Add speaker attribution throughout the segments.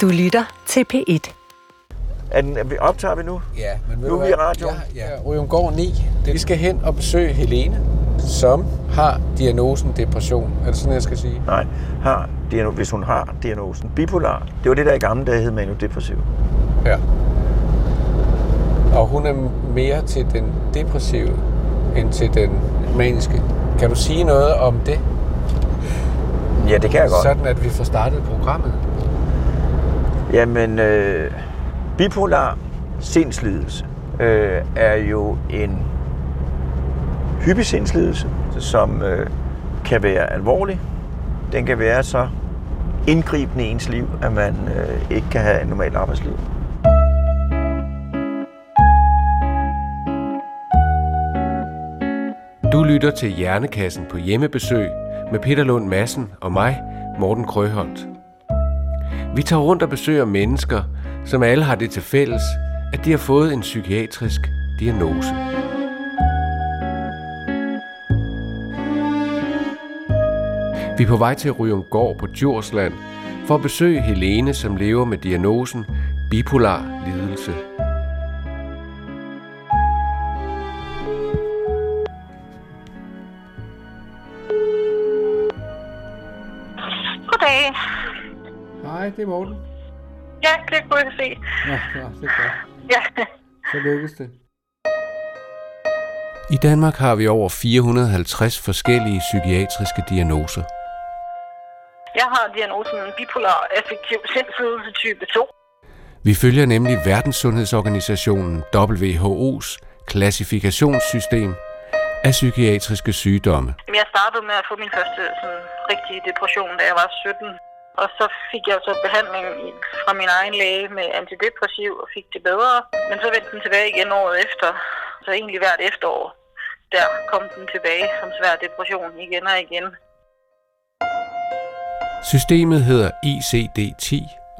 Speaker 1: Du lytter til P1.
Speaker 2: Er den, er vi, optager vi nu?
Speaker 3: Ja, men ved
Speaker 2: Nu er vi i radioen.
Speaker 3: Ja, ja. Ryumgård 9. Vi skal hen og besøge Helene, som har diagnosen depression. Er det sådan, jeg skal sige?
Speaker 2: Nej, har, diagno- hvis hun har diagnosen. Bipolar, det var det, der i gamle dage hed manodepressiv.
Speaker 3: Ja. Og hun er mere til den depressive, end til den maniske. Kan du sige noget om det?
Speaker 2: Ja, det kan jeg godt.
Speaker 3: Sådan, at vi får startet programmet.
Speaker 2: Jamen, øh, bipolar sindslidelse øh, er jo en hyppig sindslidelse, som øh, kan være alvorlig. Den kan være så indgribende i ens liv, at man øh, ikke kan have et normalt arbejdsliv.
Speaker 4: Du lytter til Hjernekassen på hjemmebesøg med Peter Lund Madsen og mig, Morten Krøholt. Vi tager rundt og besøger mennesker, som alle har det til fælles, at de har fået en psykiatrisk diagnose. Vi er på vej til Ryumgård på Djursland for at besøge Helene, som lever med diagnosen bipolar lidelse.
Speaker 3: Hej, det er Morten.
Speaker 5: Ja, det kunne jeg se.
Speaker 3: Ja, ja det er godt.
Speaker 5: Ja.
Speaker 3: Så lykkes det.
Speaker 4: I Danmark har vi over 450 forskellige psykiatriske diagnoser.
Speaker 5: Jeg har diagnosen bipolar affektiv sindslidelse type 2.
Speaker 4: Vi følger nemlig Verdenssundhedsorganisationen WHO's klassifikationssystem af psykiatriske sygdomme.
Speaker 5: Jeg startede med at få min første sådan, rigtige depression, da jeg var 17. Og så fik jeg så behandling fra min egen læge med antidepressiv og fik det bedre. Men så vendte den tilbage igen året efter. Så egentlig hvert efterår, der kom den tilbage som svær depression igen og igen.
Speaker 4: Systemet hedder ICD-10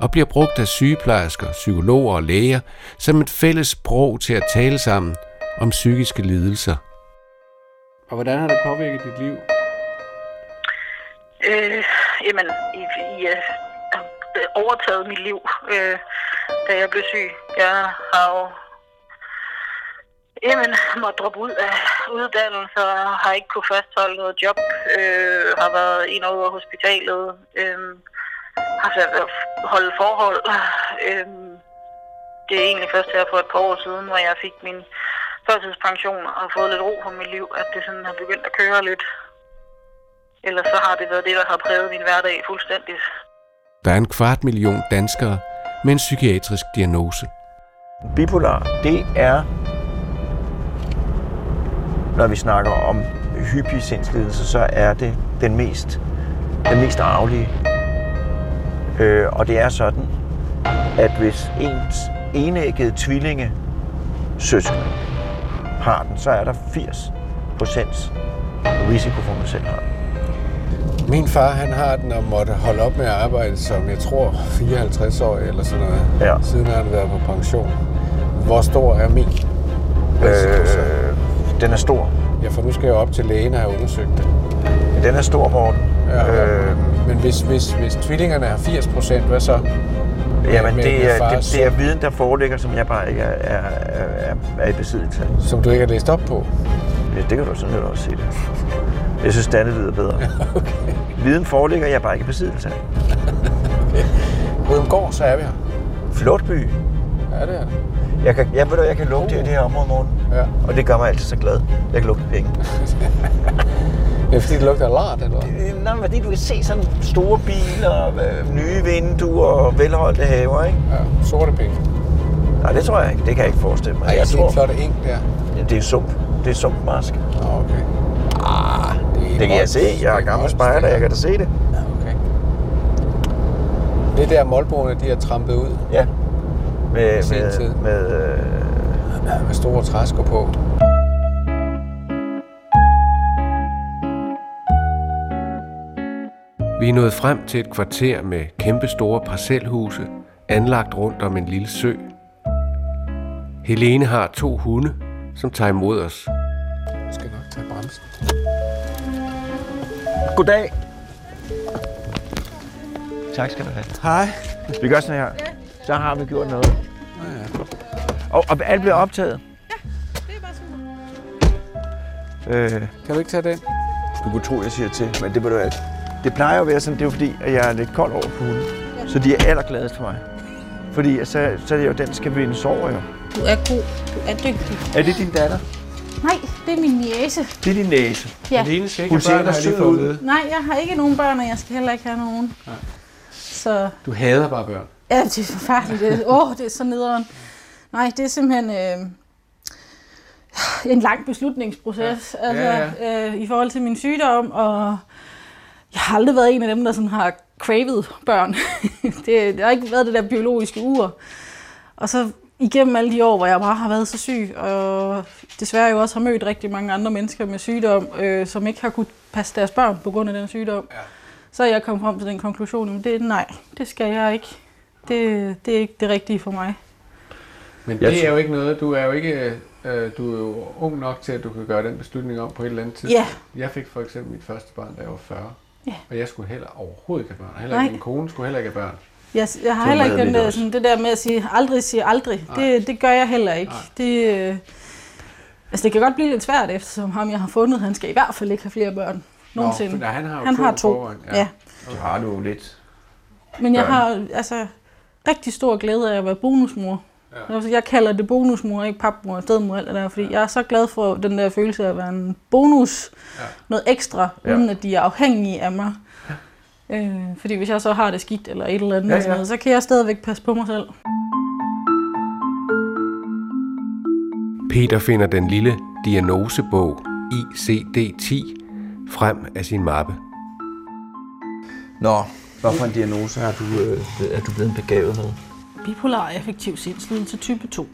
Speaker 4: og bliver brugt af sygeplejersker, psykologer og læger som et fælles sprog til at tale sammen om psykiske lidelser.
Speaker 3: Og hvordan har det påvirket dit liv?
Speaker 5: Øh, jamen, I, I øh, overtaget mit liv, øh, da jeg blev syg. Jeg har jo jamen, måtte droppe ud af uddannelse og har ikke kunne fastholde noget job, øh, har været ind og hospitalet, øh, har sat at holde forhold. Øh, det er egentlig først her for et par år siden, hvor jeg fik min førtidspension og har fået lidt ro på mit liv, at det sådan har begyndt at køre lidt. Ellers så har det været det, der har præget min hverdag fuldstændigt.
Speaker 4: Der er en kvart million danskere med en psykiatrisk diagnose.
Speaker 2: Bipolar, det er, når vi snakker om hyppig sindslidelse, så er det den mest, den mest arvelige. Øh, og det er sådan, at hvis ens enæggede tvillinge søskende har den, så er der 80 procents risiko for, at man selv har den.
Speaker 3: Min far, han har den og måtte holde op med at arbejde som, jeg tror, 54 år eller sådan noget.
Speaker 2: Ja.
Speaker 3: Siden har han været på pension. Hvor stor er min?
Speaker 2: Øh, den er stor.
Speaker 3: Ja, for nu skal jeg op til lægen og have undersøgt det.
Speaker 2: Den er stor, Morten.
Speaker 3: Ja,
Speaker 2: Øh,
Speaker 3: Men hvis, hvis, hvis tvillingerne har 80 procent, hvad så?
Speaker 2: Jamen,
Speaker 3: med-
Speaker 2: det,
Speaker 3: med
Speaker 2: er, det, det er viden, der foreligger, som jeg bare ikke er, er, er, er, er i besiddelse af.
Speaker 3: Som du ikke har læst op på?
Speaker 2: Ja, det kan du sådan set også sige det. Jeg synes, det andet lyder bedre. okay. Viden foreligger, jeg er bare ikke i besiddelse af.
Speaker 3: Rødemgård, så er vi her.
Speaker 2: Flot by.
Speaker 3: Ja, det er det.
Speaker 2: Jeg kan, jeg, ved du, jeg kan lugte det, det her område, morgen.
Speaker 3: Ja.
Speaker 2: Og det gør mig altid så glad. Jeg kan lugte penge.
Speaker 3: Det er fordi, det lugter lart, eller hvad?
Speaker 2: Men fordi du kan se sådan store biler, øh, nye vinduer og velholdte haver, ikke?
Speaker 3: Ja, sorte penge.
Speaker 2: Nej, det tror jeg ikke. Det kan jeg ikke forestille mig.
Speaker 3: Ej,
Speaker 2: jeg
Speaker 3: det er
Speaker 2: tror,
Speaker 3: flot eng der.
Speaker 2: Ja, det er sump. Det er sumpmask.
Speaker 3: Nå, okay. Det, er
Speaker 2: kan jeg se. Jeg er gammel spejder,
Speaker 3: det
Speaker 2: jeg kan da se det.
Speaker 3: Ja, okay. Det er der målboerne, de har trampet ud
Speaker 2: Ja. Med, med,
Speaker 3: tid.
Speaker 2: med, øh,
Speaker 3: med store træsker på.
Speaker 4: Vi er nået frem til et kvarter med kæmpe store parcelhuse, anlagt rundt om en lille sø. Helene har to hunde, som tager imod os.
Speaker 3: Jeg skal nok tage bremsen.
Speaker 2: Goddag. Tak skal du have.
Speaker 3: Hej.
Speaker 2: Vi gør sådan her. Så har vi gjort noget. Og, og alt bliver optaget.
Speaker 1: Det er bare super.
Speaker 2: Øh,
Speaker 3: Kan du ikke tage den?
Speaker 2: du kunne tro, jeg siger til, men det må du ikke. Det plejer at være sådan, det er jo fordi, at jeg er lidt kold over på hunden. Så de er allergladest for mig. Fordi så, så er det jo den, skal vindes over jo.
Speaker 1: Du er god. Du er dygtig.
Speaker 2: Er det din datter?
Speaker 1: Nej, det er min niece.
Speaker 2: Det er din næse.
Speaker 1: Ja.
Speaker 3: Lene skal
Speaker 2: Hun
Speaker 3: ikke
Speaker 2: ser
Speaker 3: have børn, har jeg lige fået
Speaker 2: ud.
Speaker 1: Nej, jeg har ikke nogen børn, og jeg skal heller ikke have nogen. Så
Speaker 3: Du hader bare børn.
Speaker 1: ja, det er forfærdeligt. Det- Åh, oh, det er så nederen. Nej, det er simpelthen øh, en lang beslutningsproces
Speaker 3: Ja.
Speaker 1: Altså,
Speaker 3: Ja,
Speaker 1: Øh, i forhold til min sygdom, og jeg har aldrig været en af dem, der sådan har cravet børn. det, der har ikke været det der biologiske ur. Og så igennem alle de år, hvor jeg bare har været så syg, og desværre jo også har mødt rigtig mange andre mennesker med sygdom, øh, som ikke har kunnet passe deres børn på grund af den sygdom,
Speaker 3: Ja.
Speaker 1: så er jeg kommet frem til den konklusion, at det, nej, det skal jeg ikke. Det, det er ikke det rigtige for mig.
Speaker 3: Men det er jo ikke noget, du er jo ikke, øh, du er jo ung nok til, at du kan gøre den beslutning om på et eller andet tidspunkt.
Speaker 1: Ja,
Speaker 3: Jeg fik for eksempel mit første barn, da jeg var 40.
Speaker 1: Ja.
Speaker 3: Og jeg skulle heller overhovedet ikke have børn. Heller ikke min kone skulle heller ikke have børn.
Speaker 1: Jeg, jeg har heller ikke den der, sådan, det der med at sige aldrig sige aldrig.
Speaker 3: Nej.
Speaker 1: Det, det gør jeg heller ikke.
Speaker 3: Nej.
Speaker 1: Det, øh, altså det kan godt blive lidt svært, eftersom ham jeg har fundet, han skal i hvert fald ikke have flere børn. Nogensinde.
Speaker 3: Nå, han har jo
Speaker 1: Han
Speaker 3: to,
Speaker 1: har to.
Speaker 3: forvejen.
Speaker 1: Ja. ja.
Speaker 2: Du har du jo lidt.
Speaker 1: Men jeg
Speaker 2: Børn.
Speaker 1: har altså rigtig stor glæde af at være bonusmor.
Speaker 3: Ja.
Speaker 1: Altså, Jeg kalder det bonusmor, ikke papmor, stedmor, alt det der, fordi jeg er så glad for den der følelse af at være en bonus,
Speaker 3: Ja.
Speaker 1: noget ekstra,
Speaker 2: Ja.
Speaker 1: uden at de er afhængige af mig. Øh, fordi hvis jeg så har det skidt eller et eller andet,
Speaker 2: Ja,
Speaker 1: ja, ja. Noget, så kan jeg stadigvæk passe på mig selv.
Speaker 4: Peter finder den lille diagnosebog ICD-10 frem af sin mappe.
Speaker 2: Nå, hvorfor en diagnose har du, øh, er du blevet begavet med?
Speaker 1: Bipolar affektiv sindslidelse type 2.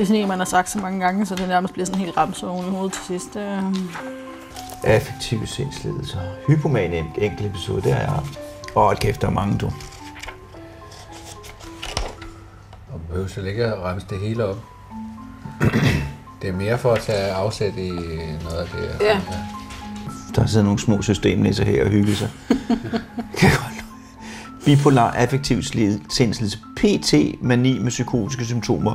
Speaker 1: Det er sådan en, man har sagt så mange gange, så det nærmest bliver sådan helt ramt oven i hovedet til sidst. Øh,
Speaker 2: Affektive sindslidelser. Hypomane en enkelt episode, det har jeg haft. Åh, oh, kæft, der er mange, du.
Speaker 3: Og man behøver slet ikke at remse det hele op. Det er mere for at tage afsæt i noget af det. her.
Speaker 1: Ja.
Speaker 2: Der sidder nogle små systemnæsser her og hygge sig. Kan godt. Bipolar affektiv slid- sindslidelse. PT, mani med psykotiske symptomer.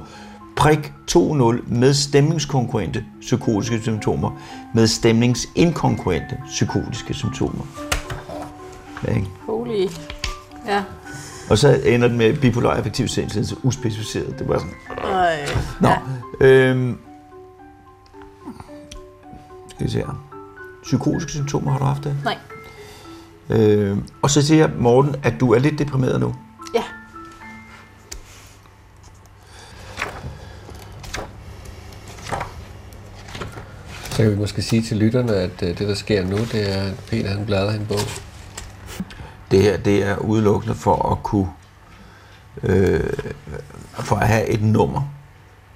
Speaker 2: Prik 2.0 med stemningskonkurrente psykotiske symptomer. Med stemningsinkonkurrente psykotiske symptomer. Ja, ikke?
Speaker 1: holy. Ja.
Speaker 2: Og så ender den med bipolar affektiv sindslidelse uspecificeret. Det var sådan,
Speaker 1: Ej.
Speaker 2: Nå,
Speaker 1: Ja.
Speaker 2: øhm, skal vi se her. Psykotiske symptomer har du haft det?
Speaker 1: Nej.
Speaker 2: Øhm, og så siger Morten, at du er lidt deprimeret nu.
Speaker 3: Så kan vi måske sige til lytterne, at øh, det, der sker nu, det er, at Peter han bladrer en bog.
Speaker 2: Det her, det er udelukkende for at kunne, øh, for at have et nummer.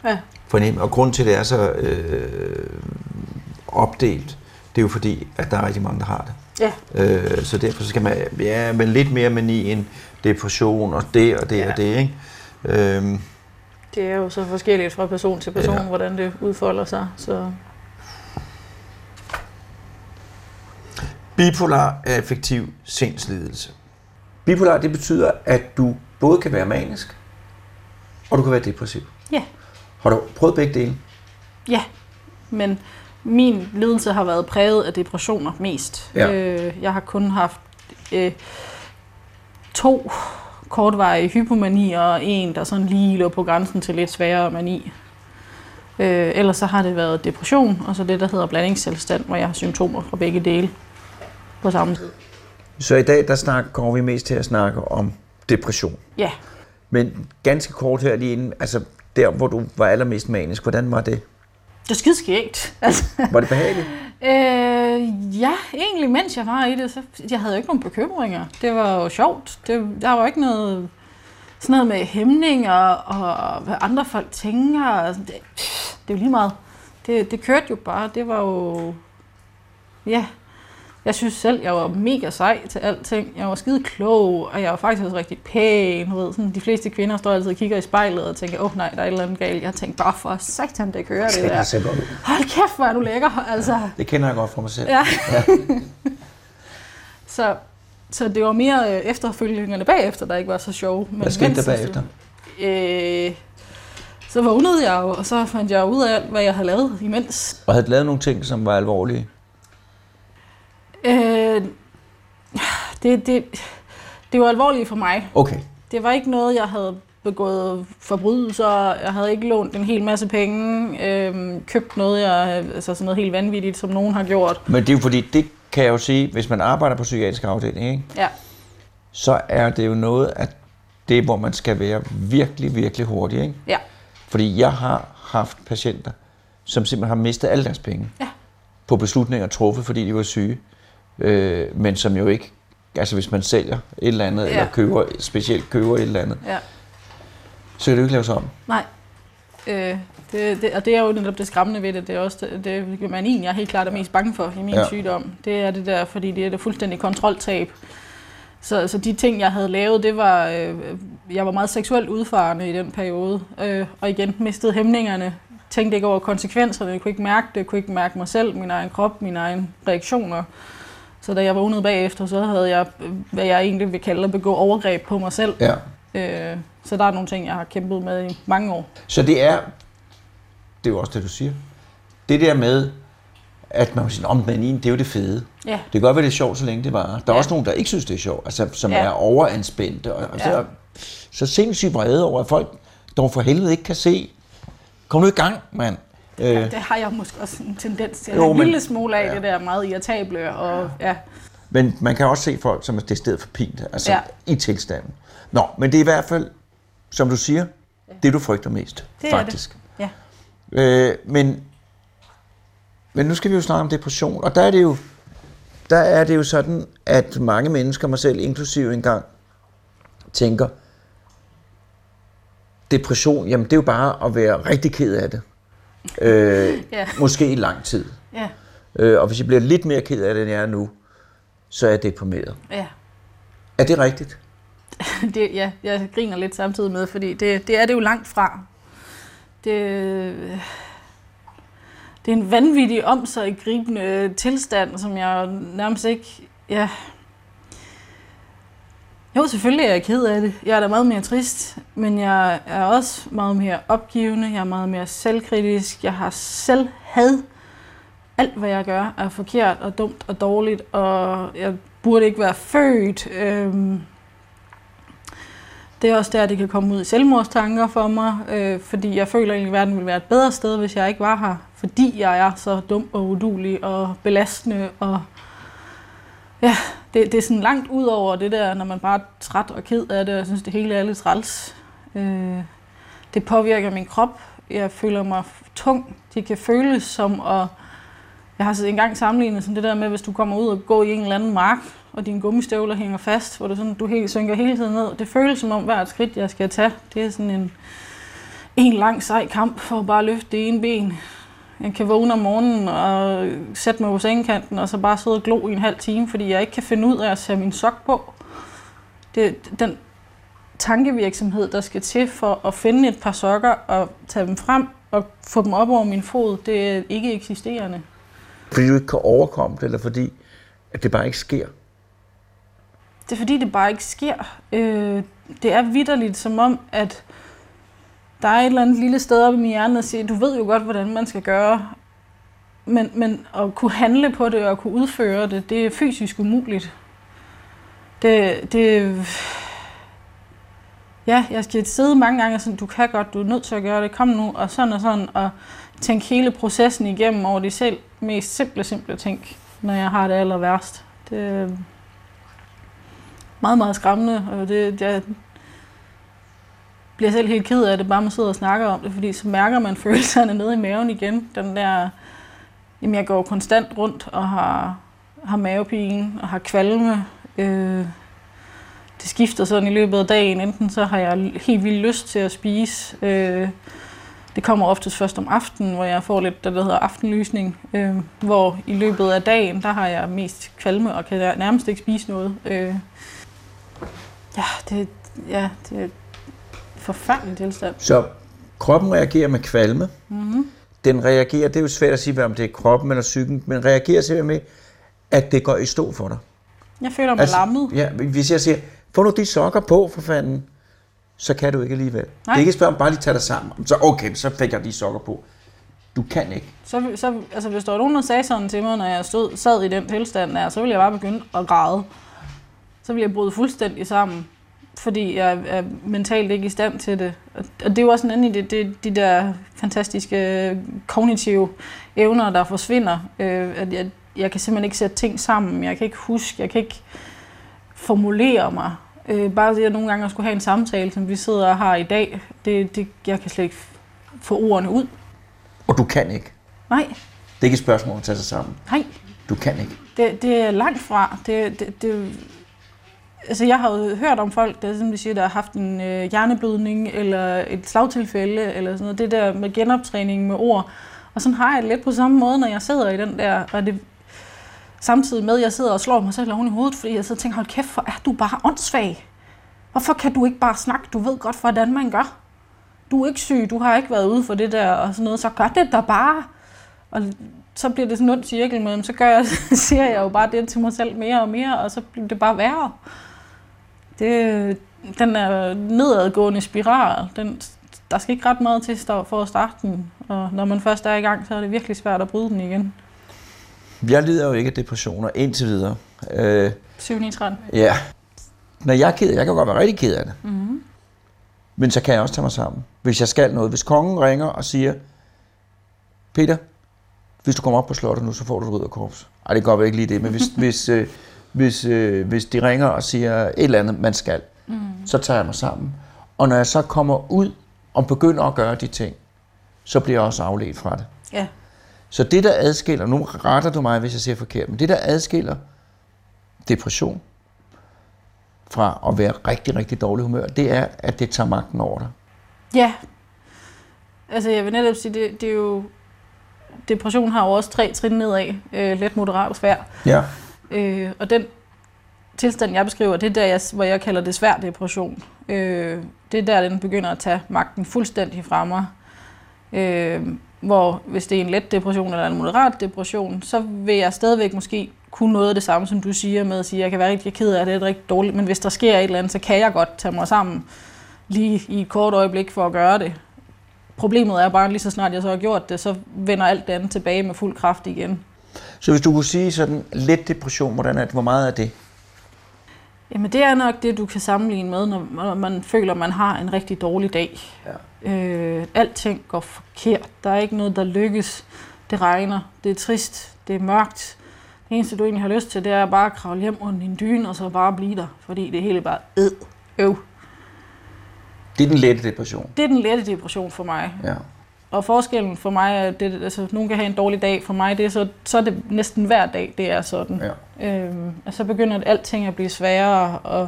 Speaker 1: Ja.
Speaker 2: Fornem. Og grund til, at det er så øh, opdelt, det er jo fordi, at der er rigtig mange, der har det.
Speaker 1: Ja.
Speaker 2: Øh, så derfor så skal man, ja, men lidt mere mani end depression og det og det
Speaker 1: Ja.
Speaker 2: og det, ikke? Øhm,
Speaker 1: Det er jo så forskelligt fra person til person,
Speaker 2: ja.
Speaker 1: hvordan det udfolder sig. Så
Speaker 2: Bipolar affektiv sindslidelse. Bipolar, det betyder, at du både kan være manisk, og du kan være depressiv.
Speaker 1: ja,
Speaker 2: Har du prøvet begge dele?
Speaker 1: ja. Men min lidelse har været præget af depressioner mest.
Speaker 2: Ja.
Speaker 1: Øh, jeg har kun haft øh, to kortvarige hypomanier, og en, der sådan lige lå på grænsen til lidt sværere mani. Øh, ellers så har det været depression, og så det, der hedder blandingstilstand, hvor jeg har symptomer fra begge dele på samme tid.
Speaker 2: Så i dag, der snakker, kommer vi mest til at snakke om depression.
Speaker 1: Ja,
Speaker 2: Men ganske kort her lige inden, altså der, hvor du var allermest manisk, hvordan var det?
Speaker 1: det er skidskægt. Altså,
Speaker 2: Var det behageligt?
Speaker 1: Øh, ja, egentlig mens jeg var i det, så jeg havde jo ikke nogen bekymringer. Det var jo sjovt. Det, der var ikke noget, sådan noget med hæmninger og hvad andre folk tænker. sådan. Det, det er jo lige meget. Det, det kørte jo bare. Det var jo... Ja. Jeg synes selv, jeg var mega sej til alting. Jeg var skide klog, og jeg var faktisk også rigtig pæn. Ved, sådan, de fleste kvinder står altid og kigger i spejlet og tænker, åh oh, nej, der er et eller andet galt. Jeg tænkte bare for satan, det kører det der. Hold kæft, hvor er du lækker. Altså,
Speaker 2: Det kender jeg godt fra mig selv.
Speaker 1: Ja. så, så det var mere øh, efterfølgende bagefter, der ikke var så sjove. Men
Speaker 2: Hvad skete der bagefter?
Speaker 1: Øh, så vågnede jeg jo, og så fandt jeg ud af alt, hvad jeg havde lavet imens.
Speaker 2: Og havde lavet nogle ting, som var alvorlige?
Speaker 1: Øh, det, det, det var alvorligt for mig.
Speaker 2: Okay.
Speaker 1: Det var ikke noget, jeg havde begået forbrydelser. Jeg havde ikke lånt en hel masse penge. Øh, købt noget, jeg, altså sådan noget helt vanvittigt, som nogen har gjort.
Speaker 2: Men det er jo fordi, det kan jeg jo sige, hvis man arbejder på psykiatrisk afdeling, ikke?
Speaker 1: Ja,
Speaker 2: så er det jo noget af det, hvor man skal være virkelig, virkelig hurtig. Ikke?
Speaker 1: ja,
Speaker 2: Fordi jeg har haft patienter, som simpelthen har mistet alle deres penge
Speaker 1: Ja.
Speaker 2: på beslutninger truffet, fordi de var syge, øh, men som jo ikke, altså hvis man sælger et eller andet,
Speaker 1: Ja.
Speaker 2: eller køber, specielt køber et eller andet,
Speaker 1: ja.
Speaker 2: så kan det jo ikke laves om.
Speaker 1: Nej. Øh, det, det, og det er jo netop det skræmmende ved det. Det er også det, det man egentlig er helt klart er mest bange for i min
Speaker 2: Ja.
Speaker 1: sygdom. Det er det der, fordi det er det fuldstændig kontroltab. Så, så de ting, jeg havde lavet, det var... Øh, jeg var meget seksuelt udfarende i den periode. Øh, og igen mistede hæmningerne. Tænkte ikke over konsekvenserne. Jeg kunne ikke mærke det. Jeg kunne ikke mærke mig selv, min egen krop, mine egne reaktioner. Så da jeg vågnede bagefter, så havde jeg, hvad jeg egentlig vil kalde at begå overgreb på mig selv.
Speaker 2: Ja.
Speaker 1: Øh, så der er nogle ting, jeg har kæmpet med i mange år.
Speaker 2: Så det er, det er jo også det, du siger, det der med, at man siger, om men det er jo det fede.
Speaker 1: Ja.
Speaker 2: Det kan godt være, det er sjovt, så længe det varer. Der er
Speaker 1: Ja.
Speaker 2: også nogen, der ikke synes, det er sjovt, altså, som
Speaker 1: Ja.
Speaker 2: er overanspændte. Og, og så,
Speaker 1: Ja.
Speaker 2: så sindssygt vrede over, at folk dog for helvede ikke kan se. Kom nu i gang, mand. Øh,
Speaker 1: Det har jeg måske også en tendens til
Speaker 2: Jo,
Speaker 1: en
Speaker 2: men-
Speaker 1: lille smule af,
Speaker 2: ja.
Speaker 1: ja. det der meget irritable. Og, ja.
Speaker 2: men man kan også se folk, som er det sted for pint, altså ja.
Speaker 1: Ja.
Speaker 2: i tilstanden. Nå, men det er i hvert fald, som du siger, det du frygter mest,
Speaker 1: Det er
Speaker 2: faktisk.
Speaker 1: Ja.
Speaker 2: Øh, men, men nu skal vi jo snakke om depression, og der er det jo, der er det jo sådan, at mange mennesker, mig selv inklusive engang, tænker, depression, jamen det er jo bare at være rigtig ked af det. Øh,
Speaker 1: Ja.
Speaker 2: Måske i lang tid.
Speaker 1: Ja.
Speaker 2: Øh, og hvis jeg bliver lidt mere ked af det, end jeg er nu, så er jeg deprimeret.
Speaker 1: ja.
Speaker 2: Er det rigtigt?
Speaker 1: Det, ja, jeg griner lidt samtidig med, fordi det, det er det jo langt fra. Det, det er en vanvittig omsaggribende tilstand, som jeg nærmest ikke... Ja. Jo, selvfølgelig er jeg ked af det. Jeg er da meget mere trist, men jeg er også meget mere opgivende. Jeg er meget mere selvkritisk. Jeg har selv had. Alt, hvad jeg gør, er forkert og dumt og dårligt, og jeg burde ikke være født. Øhm, det er også der, det kan komme ud i selvmordstanker for mig, øh, fordi jeg føler egentlig, at verden ville være et bedre sted, hvis jeg ikke var her. Fordi jeg er så dum og udulig og belastende. Og ja, det, det er sådan langt ud over det der, når man bare er træt og ked af det, og jeg synes, det hele er lidt træls. Øh, det påvirker min krop. Jeg føler mig tung. Det kan føles som at... Jeg har engang sammenlignet sådan det der med, hvis du kommer ud og går i en eller anden mark, og dine gummistøvler hænger fast, hvor du, sådan, du helt, synker hele tiden ned. Det føles som om hvert skridt, jeg skal tage, det er sådan en, en lang sej kamp for at bare løfte det ene ben. Jeg kan vågne om morgenen og sætte mig på sengekanten, og så bare sidde og glo i en halv time, fordi jeg ikke kan finde ud af at sætte min sok på. Det, den tankevirksomhed, der skal til for at finde et par sokker og tage dem frem og få dem op over min fod, det er ikke eksisterende.
Speaker 2: Fordi du ikke kan overkomme det, eller fordi at det bare ikke sker?
Speaker 1: Det er fordi, det bare ikke sker. Øh, det er vidderligt som om, at der er et eller andet lille sted oppe i min hjerne, der siger, du ved jo godt, hvordan man skal gøre, men, men at kunne handle på det og kunne udføre det, det er fysisk umuligt. Det, det, ja, jeg skal sidde mange gange og sådan, du kan godt, du er nødt til at gøre det, kom nu, og sådan og sådan, og tænke hele processen igennem over de selv mest simple, simple ting, når jeg har det aller værst. Det, meget, meget skræmmende, og det, jeg bliver selv helt ked af det, bare man sidder og snakker om det, fordi så mærker man følelserne nede i maven igen. Den der, jamen jeg går konstant rundt og har, har mavepine og har kvalme. Øh, det skifter sådan i løbet af dagen. Enten så har jeg helt vildt lyst til at spise, øh, Det kommer oftest først om aftenen, hvor jeg får lidt det, der hedder aftenlysning, øh, hvor i løbet af dagen, der har jeg mest kvalme og kan nærmest ikke spise noget. Øh, ja, det, ja, det et forfærdeligt tilstand.
Speaker 2: Så kroppen reagerer med kvalme. Mm-hmm. Den reagerer, det er jo svært at sige, om det er kroppen eller psyken, men reagerer simpelthen med, at det går i stå for dig.
Speaker 1: Jeg føler mig altså, lammet.
Speaker 2: Ja, hvis jeg siger, få nu de sokker på for fanden, så kan du ikke alligevel. Nej. Det er ikke et spørgsmål, bare lige tage dig sammen. Så okay, så fik jeg de sokker på. Du kan ikke.
Speaker 1: Så, så altså, hvis der var nogen, der sagde sådan til mig, når jeg stod, sad i den tilstand der, så ville jeg bare begynde at græde. Så ville jeg bryde fuldstændig sammen, fordi jeg er mentalt ikke i stand til det. Og det er jo også en anden det, det, de der fantastiske kognitive evner, der forsvinder. Øh, at jeg, jeg kan simpelthen ikke sætte ting sammen. Jeg kan ikke huske, jeg kan ikke formulere mig. Øh, bare det, at nogle gange at skulle have en samtale, som vi sidder og har i dag, det, det, jeg kan slet ikke få ordene ud.
Speaker 2: Og du kan ikke?
Speaker 1: Nej. Det
Speaker 2: er ikke et spørgsmål at tage sig sammen?
Speaker 1: Nej.
Speaker 2: Du kan ikke?
Speaker 1: Det, det er langt fra. Det, det, det, altså jeg har jo hørt om folk, der, som de siger, der har haft en øh, hjerneblødning eller et slagtilfælde, eller sådan noget. Det der med genoptræning med ord. Og sådan har jeg det lidt på samme måde, når jeg sidder i den der, og det, samtidig med, at jeg sidder og slår mig selv oven i hovedet, fordi jeg sidder og tænker, hold kæft, hvor er du bare åndssvag. Hvorfor kan du ikke bare snakke? Du ved godt, hvordan man gør. Du er ikke syg, du har ikke været ude for det der og sådan noget, så gør det da bare. Og så bliver det sådan en ond cirkel med, så gør jeg, siger jeg jo bare det til mig selv mere og mere, og så bliver det bare værre. Det, den er nedadgående spiral, den, der skal ikke ret meget til for at starte den, og når man først er i gang, så er det virkelig svært at bryde den igen.
Speaker 2: Jeg lider jo ikke af depressioner indtil videre.
Speaker 1: Øh, 7
Speaker 2: Ja. Når jeg er ked, jeg kan godt være rigtig ked af det. Mm-hmm. Men så kan jeg også tage mig sammen, hvis jeg skal noget. Hvis kongen ringer og siger, Peter, hvis du kommer op på slottet nu, så får du et korps. Ej, det går vel ikke lige det, men hvis, hvis, øh, hvis, øh, hvis de ringer og siger et eller andet, man skal, mm. så tager jeg mig sammen. Og når jeg så kommer ud og begynder at gøre de ting, så bliver jeg også afledt fra det.
Speaker 1: Ja.
Speaker 2: Så det, der adskiller, nu retter du mig, hvis jeg siger forkert, men det, der adskiller depression fra at være rigtig, rigtig dårlig humør, det er, at det tager magten over dig.
Speaker 1: Ja. Altså, jeg vil netop sige, det, det er jo... Depression har jo også tre trin nedad. Øh, let, moderat og svær.
Speaker 2: Ja.
Speaker 1: Øh, og den tilstand, jeg beskriver, det er der, jeg, hvor jeg kalder det svær depression. Øh, det er der, den begynder at tage magten fuldstændig fra mig. Øh, hvor hvis det er en let depression eller en moderat depression, så vil jeg stadigvæk måske kunne noget af det samme, som du siger med at sige, at jeg kan være rigtig ked af det, det er rigtig dårligt, men hvis der sker et eller andet, så kan jeg godt tage mig sammen lige i et kort øjeblik for at gøre det. Problemet er bare, lige så snart jeg så har gjort det, så vender alt det andet tilbage med fuld kraft igen.
Speaker 2: Så hvis du kunne sige sådan let depression, hvordan er det, hvor meget er det?
Speaker 1: Jamen det er nok det, du kan sammenligne med, når man føler, man har en rigtig dårlig dag. Ja. Øh, alting går forkert. Der er ikke noget, der lykkes. Det regner. Det er trist. Det er mørkt. Det eneste, du egentlig har lyst til, det er bare at kravle hjem under din dyne, og så bare blive der. Fordi det hele bare ed, øv.
Speaker 2: Det er den lette depression?
Speaker 1: Det er den lette depression for mig.
Speaker 2: Ja.
Speaker 1: Og forskellen for mig er, det, altså nogen kan have en dårlig dag, for mig det er så, så er det næsten hver dag, det er sådan. Ja. Øhm, og så begynder alting at blive sværere, og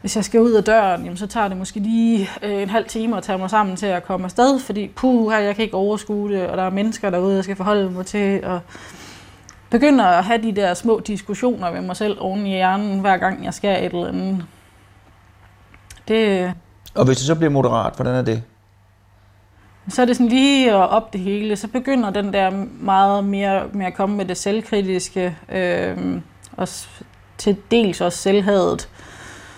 Speaker 1: hvis jeg skal ud af døren, jamen, så tager det måske lige øh, en halv time at tage mig sammen til at komme afsted, fordi puh, her, jeg kan ikke overskue det, og der er mennesker derude, jeg skal forholde mig til, og begynder at have de der små diskussioner med mig selv oven i hjernen, hver gang jeg skal et eller andet. Det...
Speaker 2: Og hvis det så bliver moderat, hvordan er det?
Speaker 1: Så er det sådan lige at op det hele. Så begynder den der meget mere med at komme med det selvkritiske, øh, og til dels også selvhadet.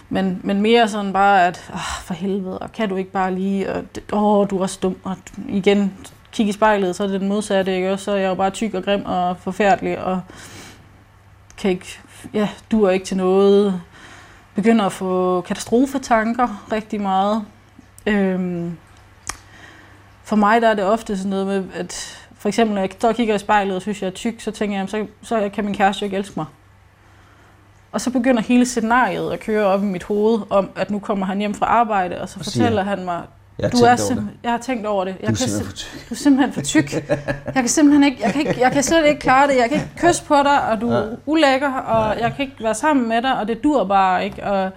Speaker 1: Men, men mere sådan bare, at åh, for helvede, og kan du ikke bare lige, og åh, du er også dum, og igen, kigge i spejlet, så er det den modsatte, ikke? så er jeg jo bare tyk og grim og forfærdelig, og kan ikke, ja, du er ikke til noget. Begynder at få katastrofetanker rigtig meget. Øhm, for mig der er det ofte sådan noget med, at for eksempel, når jeg står og kigger i spejlet og synes, jeg er tyk, så tænker jeg, så, så kan min kæreste jo ikke elske mig. Og så begynder hele scenariet at køre op i mit hoved om, at nu kommer han hjem fra arbejde, og så og fortæller han mig,
Speaker 2: jeg du er
Speaker 1: simp- jeg har tænkt over det.
Speaker 2: Jeg du, er kan sim-
Speaker 1: du er simpelthen for tyk. Jeg kan simpelthen ikke, jeg kan, ikke, jeg kan slet ikke klare det. Jeg kan ikke kysse på dig, og du er ulækker, og jeg kan ikke være sammen med dig, og det dur bare ikke. Og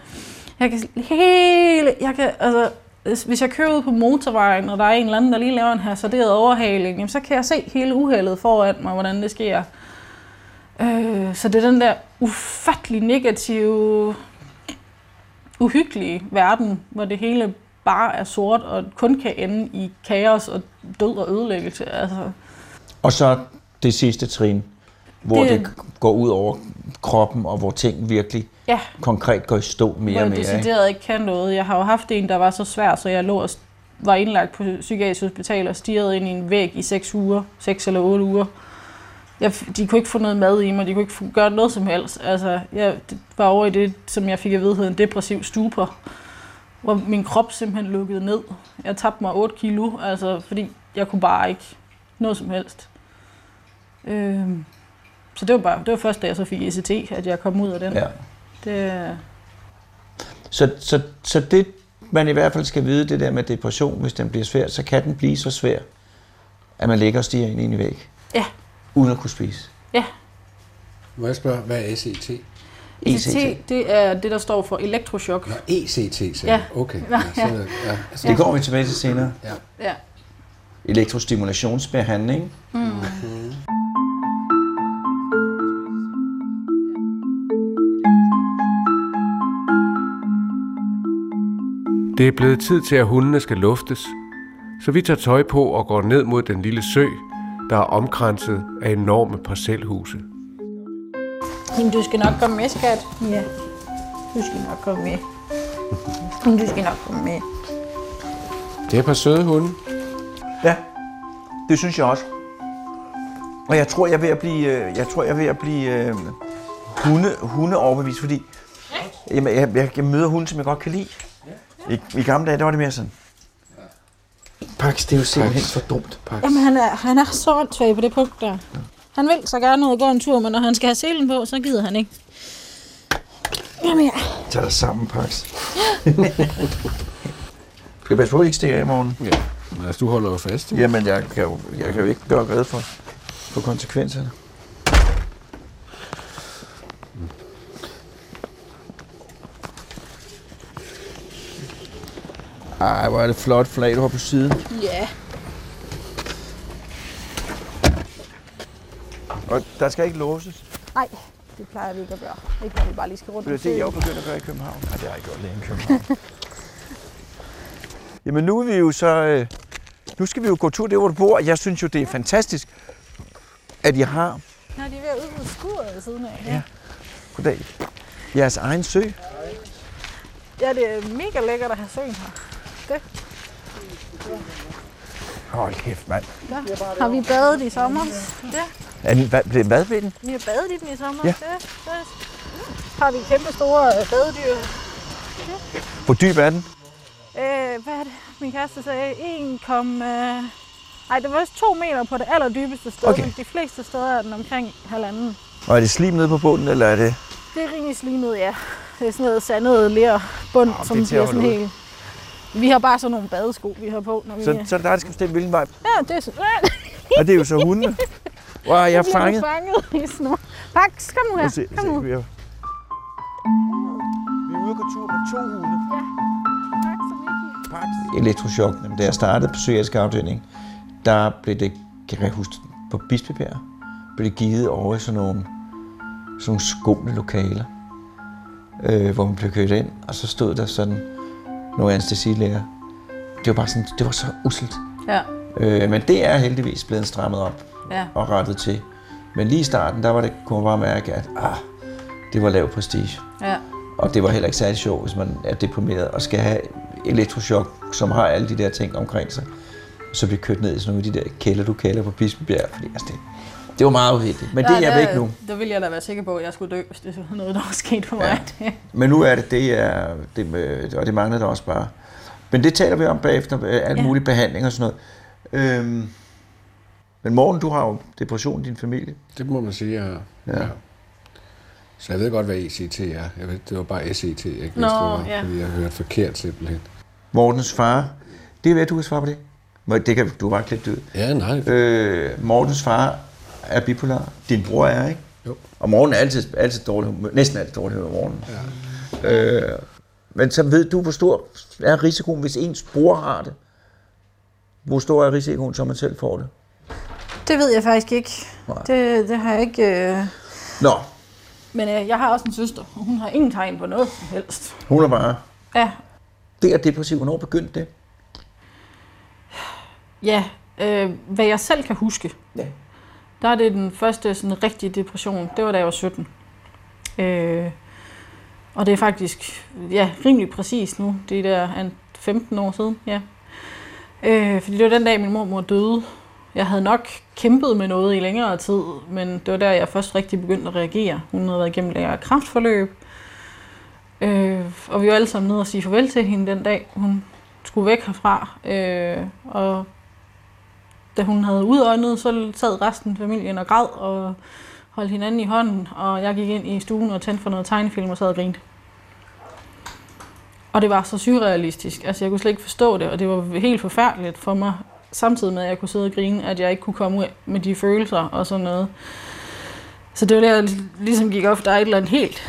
Speaker 1: jeg kan hele, jeg kan, altså, hvis jeg kører ud på motorvejen, og der er en eller anden, der lige laver en hasarderet overhaling, jamen, så kan jeg se hele uheldet foran mig, hvordan det sker. Øh, så det er den der ufattelig negative, uhyggelige verden, hvor det hele bare er sort og kun kan ende i kaos og død og ødelæggelse. Altså,
Speaker 2: Og så det sidste trin, hvor det,
Speaker 1: Det-
Speaker 2: går ud over kroppen, og hvor ting virkelig
Speaker 1: ja,
Speaker 2: konkret går i stå mere
Speaker 1: hvor
Speaker 2: og
Speaker 1: jeg
Speaker 2: mere. Ikke?
Speaker 1: decideret ikke kan noget. Jeg har jo haft en, der var så svær, så jeg lå og var indlagt på psykiatrisk hospital og stirrede ind i en væg i 6 uger, 6 eller 8 uger. Jeg, de kunne ikke få noget mad i mig, de kunne ikke gøre noget som helst. Altså, jeg var over i det, som jeg fik at vide hed en depressiv stupor, hvor min krop simpelthen lukkede ned. Jeg tabte mig 8 kilo, altså, fordi jeg kunne bare ikke noget som helst. Øhm, så det var, bare, det var først, da jeg så fik ECT, at jeg kom ud af den.
Speaker 2: Ja.
Speaker 1: Det,
Speaker 2: Så, så, så det, man i hvert fald skal vide, det der med depression, hvis den bliver svær, så kan den blive så svær, at man ligger og stiger ind i en væg.
Speaker 1: Ja.
Speaker 2: Uden at kunne spise.
Speaker 3: Må jeg spørge, hvad er SET?
Speaker 1: ECT, E det er det, der står for elektroshock.
Speaker 3: Nå, ECT, sagde
Speaker 1: Ja.
Speaker 3: ja. Okay. Ja, så,
Speaker 1: ja.
Speaker 3: ja.
Speaker 2: Det går vi tilbage til senere.
Speaker 1: Ja.
Speaker 2: Elektrostimulationsbehandling.
Speaker 4: Det er blevet tid til, at hundene skal luftes, så vi tager tøj på og går ned mod den lille sø, der er omkranset af enorme parcelhuse.
Speaker 1: Jamen, du skal nok komme med, skat. Ja. Du skal nok komme med. Jamen, du skal nok komme med.
Speaker 4: Det er et par søde hunde.
Speaker 2: Ja, det synes jeg også. Og jeg tror, jeg er ved at blive, øh, jeg tror, jeg er ved at blive øh, hunde, hunde overbevist, fordi jamen, jeg, jeg, jeg møder hunde, som jeg godt kan lide. I, I gamle dage, der var det mere sådan. Pax, det er jo simpelthen for dumt. Pax.
Speaker 1: Jamen, han er, han er så åndssvag på det punkt der. Han vil så gerne ud og gå en tur, men når han skal have selen på, så gider han ikke. Jamen ja.
Speaker 2: Tag dig sammen, Pax. skal jeg passe på, at I ikke stikker af i morgen?
Speaker 3: ja. Men altså, du holder jo fast. jo.
Speaker 2: Jamen, jeg kan jo, jeg kan jo ikke gøre red for, for konsekvenserne. Ej, hvor er det flot flag, du har på siden.
Speaker 1: Ja.
Speaker 2: Og der skal ikke låses.
Speaker 1: Nej, det plejer vi ikke at gøre. Ikke når vi bare lige skal rundt
Speaker 2: Det er det, jeg er jo begyndt at gøre i København. Nej, det har jeg ikke gjort længe i København. Jamen nu er vi jo så... øh, Nu skal vi jo gå tur der, hvor du bor. Jeg synes jo, det er fantastisk, at I har...
Speaker 1: Ja, de er ved at udrydde skuret siden af.
Speaker 2: Ja. Goddag. Jeres egen sø.
Speaker 1: ja, det er mega lækkert at have søen her.
Speaker 2: Hold kæft, mand.
Speaker 1: Ja. Har vi badet i sommer? Ja.
Speaker 2: Er den, hvad, blev hvad ved den?
Speaker 1: Vi har badet i den i sommer.
Speaker 2: Ja.
Speaker 1: Det, det. Har vi kæmpe store øh, badedyr.
Speaker 2: Hvor dyb er den?
Speaker 1: Øh, hvad er det, min kæreste sagde? 1, Nej, det var vist to meter på det allerdybeste sted,
Speaker 2: Okay.
Speaker 1: men de fleste steder er den omkring halvanden.
Speaker 2: Og er det slim nede på bunden, eller er det...
Speaker 1: Det er rimelig slimet, ja. Det er sådan noget sandet lerbund,
Speaker 2: Nå, det
Speaker 1: som
Speaker 2: er
Speaker 1: bliver sådan helt... Vi har bare sådan nogle badesko, vi har på, når vi...
Speaker 2: Så, så er det dig, der skal bestemme, hvilken vej.
Speaker 1: Ja, det er så...
Speaker 2: Og det er jo så hundene. Wow, jeg er fanget.
Speaker 1: du fanget i snor. Pax, kom nu her.
Speaker 2: se,
Speaker 1: Kom
Speaker 2: se,
Speaker 1: nu.
Speaker 2: vi er vi er ude gå tur med to hunde.
Speaker 1: Pax og Vicky.
Speaker 2: Elektrochok, da jeg startede på psykiatrisk afdeling, der blev det, kan jeg huske, på Bispebjerg, blev det givet over i sådan nogle, sådan nogle skumle lokaler, øh, hvor man blev kørt ind, og så stod der sådan nogle anestesilæger. Det var bare sådan, det var så uselt.
Speaker 1: Ja,
Speaker 2: Øh, men det er heldigvis blevet strammet op
Speaker 1: ja.
Speaker 2: og rettet til. Men lige i starten, der var det, kunne man bare mærke, at ah, det var lav prestige.
Speaker 1: ja.
Speaker 2: Og det var heller ikke særlig sjovt, hvis man er deprimeret og skal have elektrochok, som har alle de der ting omkring sig. Så bliver kørt ned i sådan nogle af de der kælder, du kalder på Bispebjerg. Fordi altså, det, det var meget uheldigt. Men det er jeg
Speaker 1: der,
Speaker 2: væk nu.
Speaker 1: Der ville jeg da være sikker på, at jeg skulle dø, hvis det var noget, der var sket for mig. Ja.
Speaker 2: Men nu er det, det er, det, og det manglede der også bare. Men det taler vi om bagefter, øh, alt
Speaker 1: Ja.
Speaker 2: mulig behandling og sådan noget. Øhm, men Morten, du har jo depression i din familie.
Speaker 3: Det må man sige, jeg har.
Speaker 2: Ja.
Speaker 3: Så jeg ved godt, hvad ECT er. Jeg ved, det var bare SET, jeg ikke vidste,
Speaker 1: Nå,
Speaker 3: det var,
Speaker 1: ja.
Speaker 3: fordi jeg hørte forkert simpelthen.
Speaker 2: Mortens far, det er hvad du kan svare på det. Det kan du bare klippe det ud.
Speaker 3: Ja, nej.
Speaker 2: Øh, Mortens far er bipolar. Din bror er, ikke?
Speaker 3: Jo.
Speaker 2: Og Morten er altid, altid dårlig humør. Næsten altid dårlig humør om morgenen. Ja. Øh, Men så ved du, hvor stor er risikoen, hvis ens bror har det? Hvor stor er risikoen, så man selv får det?
Speaker 1: Det ved jeg faktisk ikke.
Speaker 2: Nej.
Speaker 1: Det, det har jeg ikke... Øh...
Speaker 2: Nå,
Speaker 1: Men øh, jeg har også en søster, og hun har ingen tegn på noget som helst.
Speaker 2: hun er bare...
Speaker 1: Ja,
Speaker 2: Det er depressiv. Hvornår begyndte det?
Speaker 1: ja øh, hvad jeg selv kan huske,
Speaker 2: Ja
Speaker 1: der er det den første sådan rigtige depression. Det var da jeg var 17. Øh, og det er faktisk ja, rimelig præcis nu. Det er der en 15 år siden. Ja. Øh, fordi det var den dag, min mormor døde. Jeg havde nok kæmpet med noget i længere tid, men det var der, jeg først rigtig begyndte at reagere. Hun havde været igennem længere kraftforløb. Øh, og vi var alle sammen nede og sige farvel til hende den dag. Hun skulle væk herfra. Øh, og da hun havde udåndet, så sad resten af familien og græd og holdt hinanden i hånden, og jeg gik ind i stuen og tændte for noget tegnefilm og sad og grinte. Og det var så surrealistisk. Altså, jeg kunne slet ikke forstå det, og det var helt forfærdeligt for mig, samtidig med, at jeg kunne sidde og grine, at jeg ikke kunne komme ud med de følelser og sådan noget. Så det var der, jeg ligesom gik op, der er et eller andet helt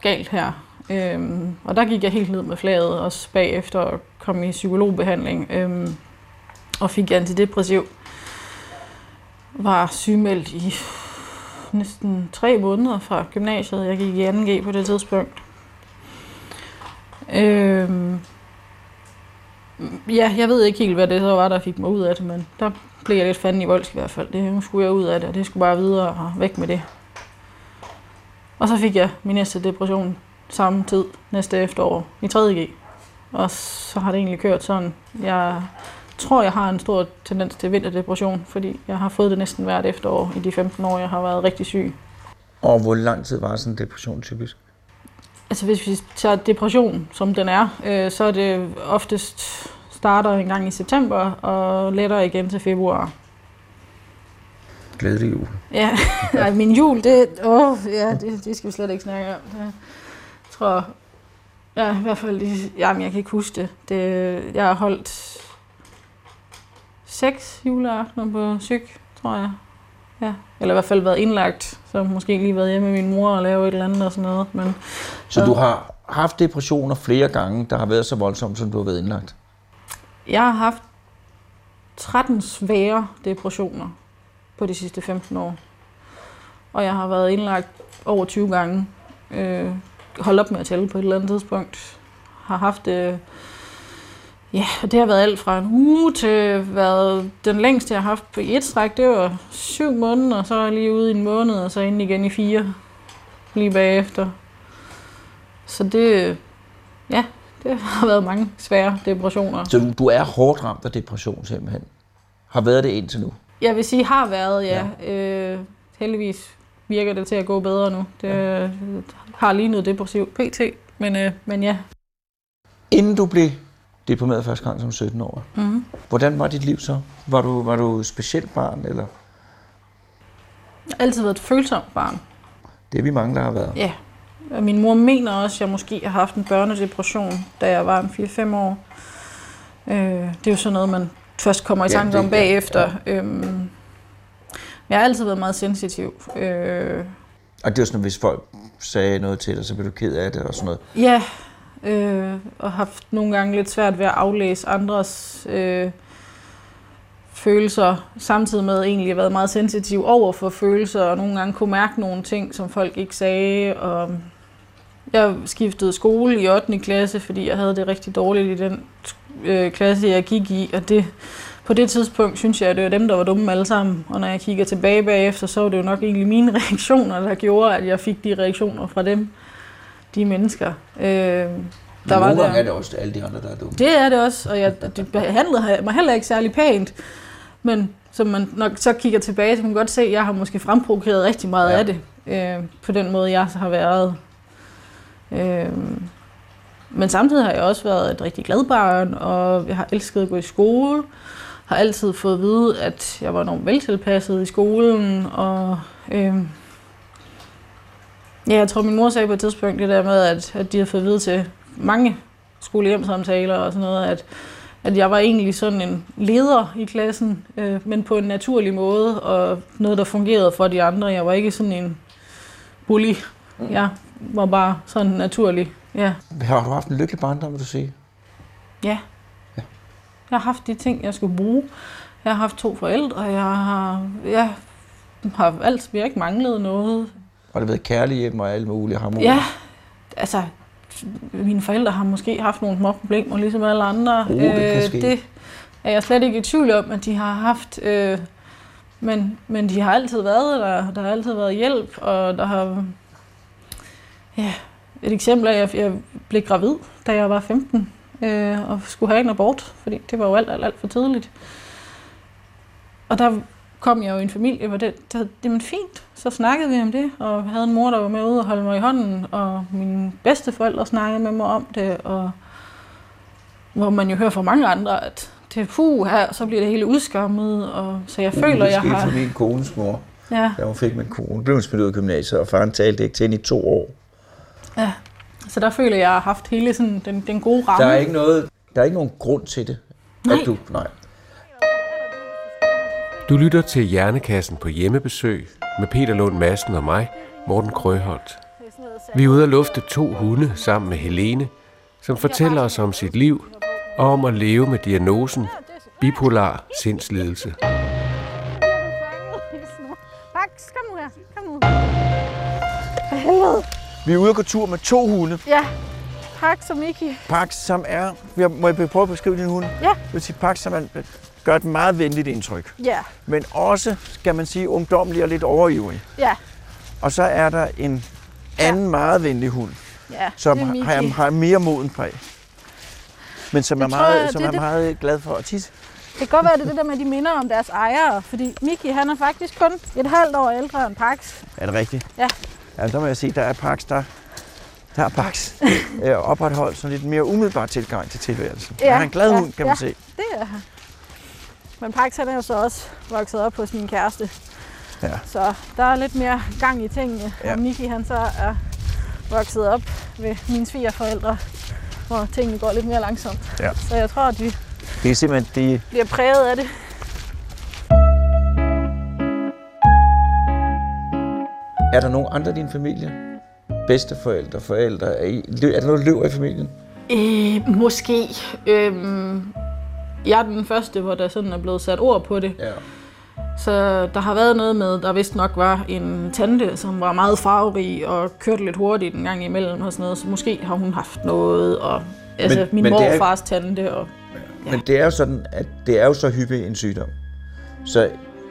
Speaker 1: galt her. Øhm, og der gik jeg helt ned med flaget, også bagefter og kom i psykologbehandling. Øhm, og fik antidepressiv. Var sygemeldt i næsten tre måneder fra gymnasiet. Jeg gik i 2G på det tidspunkt. Øhm, ja, jeg ved ikke helt, hvad det så var, der fik mig ud af det, men der blev jeg lidt fanden i voldsk i hvert fald. Det nu skulle jeg ud af det, og det skulle bare videre og væk med det. Og så fik jeg min næste depression samme tid næste efterår i 3G. Og så har det egentlig kørt sådan. Jeg tror, jeg har en stor tendens til vinterdepression, fordi jeg har fået det næsten hvert efterår i de 15 år, jeg har været rigtig syg.
Speaker 2: Og hvor lang tid var sådan en depression typisk?
Speaker 1: Altså hvis vi tager depression, som den er, øh, så er det oftest starter en gang i september og letter igen til februar.
Speaker 2: Glædelig jul.
Speaker 1: Ja, nej, min jul, det, åh, ja, det, det skal vi slet ikke snakke om. Det, jeg tror, ja, i hvert fald, jamen, jeg kan ikke huske det. det jeg har holdt seks juleaftener på psyk, tror jeg. Ja. Eller i hvert fald været indlagt, så måske lige været hjemme med min mor og lave et eller andet og sådan noget. Men
Speaker 2: Så
Speaker 1: Ja.
Speaker 2: du har haft depressioner flere gange, der har været så voldsomt, som du har været indlagt?
Speaker 1: jeg har haft 13 svære depressioner på de sidste 15 år. Og jeg har været indlagt over 20 gange. Øh, holdt op med at tælle på et eller andet tidspunkt. Har haft det... Ja, og det har været alt fra en uge til været den længste, jeg har haft på et stræk. Det var syv måneder, og så lige ude i en måned, og så ind igen i fire. Lige bagefter. Så det... Ja, det har været mange svære depressioner.
Speaker 2: Så du, du er hårdt ramt af depression simpelthen? Har været det indtil nu?
Speaker 1: Jeg vil sige, har været, ja. ja. Øh, heldigvis virker det til at gå bedre nu. Det ja. har lige noget depressiv pt, men, øh, men ja.
Speaker 2: Inden du blev deprimeret første gang som 17 år,
Speaker 1: Mm-hmm.
Speaker 2: hvordan var dit liv så? Var du, var du specielt barn, eller?
Speaker 1: Jeg har altid været et følsomt barn.
Speaker 2: Det er vi mange, der har været.
Speaker 1: Ja. Og min mor mener også, at jeg måske har haft en børnedepression, da jeg var en 4-5 år. Øh, det er jo sådan noget, man først kommer i
Speaker 2: Ja,
Speaker 1: tanke
Speaker 2: det-
Speaker 1: om
Speaker 2: ja,
Speaker 1: bagefter. Ja. Øhm, jeg har altid været meget sensitiv. Øh,
Speaker 2: Og det var sådan, hvis folk sagde noget til dig, så blev du ked af det og sådan noget.
Speaker 1: Ja, øh, og haft nogle gange lidt svært ved at aflæse andres øh, følelser, samtidig med egentlig været meget sensitiv over for følelser, og nogle gange kunne mærke nogle ting, som folk ikke sagde. Og jeg skiftede skole i 8. klasse, fordi jeg havde det rigtig dårligt i den øh, klasse, jeg gik i, og det, på det tidspunkt synes jeg, at det var dem, der var dumme alle sammen. Og når jeg kigger tilbage bagefter, så var det jo nok egentlig mine reaktioner, der gjorde, at jeg fik de reaktioner fra dem, de mennesker. Øh, der
Speaker 2: Men
Speaker 1: var der.
Speaker 2: er det også alle de andre, der er dumme.
Speaker 1: Det er det også, og jeg, det behandlede mig heller ikke særlig pænt. Men som man nok så kigger tilbage, så kan man godt se, at jeg har måske fremprovokeret rigtig meget
Speaker 2: Ja.
Speaker 1: ja. af det. Øh, på den måde, jeg så har været. Øh, men samtidig har jeg også været et rigtig glad barn, og jeg har elsket at gå i skole. Har altid fået at vide, at jeg var enormt veltilpasset i skolen, og øh, ja, jeg tror, min mor sagde på et tidspunkt det der med, at, at de har fået at vide til mange skolehjemsamtaler og sådan noget, at, at jeg var egentlig sådan en leder i klassen, øh, men på en naturlig måde, og noget, der fungerede for de andre. Jeg var ikke sådan en bully. Jeg var bare sådan naturlig Ja,
Speaker 2: Har du haft en lykkelig barndom, vil du sige?
Speaker 1: ja. Jeg har haft de ting, jeg skulle bruge. Jeg har haft to forældre, jeg har, jeg har alt, vi har ikke manglet noget.
Speaker 2: Har det været kærlig hjem og alle mulige harmonier?
Speaker 1: Ja, altså, mine forældre har måske haft nogle små problemer, ligesom alle andre.
Speaker 2: Uh, det kan ske.
Speaker 1: det er jeg slet ikke i tvivl om, at de har haft. Øh, men, men de har altid været der. Der har altid været hjælp, og der har... Ja, et eksempel er, at jeg blev gravid, da jeg var 15, øh, og skulle have en abort, fordi det var jo alt, alt, alt for tidligt. Og der kom jeg jo i en familie, hvor det, det, det var fint. Så snakkede vi om det, og havde en mor, der var med ude og holde mig i hånden, og mine bedsteforældre snakkede med mig om det, og hvor man jo hører fra mange andre, at det er puh her, så bliver det hele udskammet, og så jeg føler,
Speaker 2: det
Speaker 1: jeg har...
Speaker 2: for min kones mor,
Speaker 1: Ja,
Speaker 2: da hun fik min kone. Hun blev smidt ud af gymnasiet, og faren talte ikke til hende i to år.
Speaker 1: ja. Så der føler jeg, jeg har haft hele sådan, den, den gode ramme.
Speaker 2: Der er ikke noget, der er ikke nogen grund til det.
Speaker 1: Nej.
Speaker 2: At du, nej.
Speaker 4: Du lytter til Hjernekassen på hjemmebesøg med Peter Lund Madsen og mig, Morten Krøholt. Vi er ude at lufte to hunde sammen med Helene, som fortæller os om sit liv og om at leve med diagnosen bipolar sindslidelse.
Speaker 1: Max, kom nu her. Kom nu.
Speaker 2: Vi er ude og gå tur med to hunde.
Speaker 1: Ja, Pax og Miki.
Speaker 2: Pax, som er... Jeg må jeg prøve at beskrive din hund?
Speaker 1: Ja.
Speaker 2: Det vil sige, Pax, som er, gør et meget venligt indtryk.
Speaker 1: Ja,
Speaker 2: Men også, skal man sige, ungdomlig og lidt overivrig.
Speaker 1: ja,
Speaker 2: Og så er der en anden meget venlig hund,
Speaker 1: ja.
Speaker 2: som
Speaker 1: det
Speaker 2: har, har mere moden præg. Men som, er
Speaker 1: Det
Speaker 2: meget,
Speaker 1: jeg,
Speaker 2: som
Speaker 1: det-
Speaker 2: er
Speaker 1: det-
Speaker 2: meget glad for at tisse.
Speaker 1: Det kan godt være, det er det der med, at de minder om deres ejere, fordi Miki, han er faktisk kun et halvt år ældre end Pax.
Speaker 2: Er det rigtigt?
Speaker 1: Ja.
Speaker 2: Ja, der må jeg sige, der er Pax, der, der er Pax øh, opretholdt sådan lidt mere umiddelbar tilgang til tilværelsen. Ja, han er en glad
Speaker 1: ja,
Speaker 2: hund, kan
Speaker 1: ja.
Speaker 2: man se.
Speaker 1: Det er han. Men Pax, han er jo så også vokset op hos min kæreste.
Speaker 2: Ja.
Speaker 1: Så der er lidt mere gang i tingene.
Speaker 2: Ja.
Speaker 1: Og Miki, han så er vokset op ved mine svigerforældre, hvor tingene går lidt mere langsomt.
Speaker 2: Ja.
Speaker 1: Så jeg tror, at vi
Speaker 2: Det er simpelthen det,
Speaker 1: bliver præget af det.
Speaker 2: Er der nogen andre i din familie? Bedsteforældre, forældre? Er, I, er der noget løver i familien?
Speaker 1: Øh, måske. Øhm, jeg er den første, hvor der sådan er blevet sat ord på det.
Speaker 2: Ja.
Speaker 1: Så der har været noget med, der vist nok var en tante, som var meget farverig og kørte lidt hurtigt en gang imellem og sådan noget. Så måske har hun haft noget, og altså
Speaker 2: Men-
Speaker 1: min
Speaker 2: men det er-
Speaker 1: morfars tante. Og,
Speaker 2: Ja. Men det er jo sådan, at det er jo så hyppig en sygdom. Så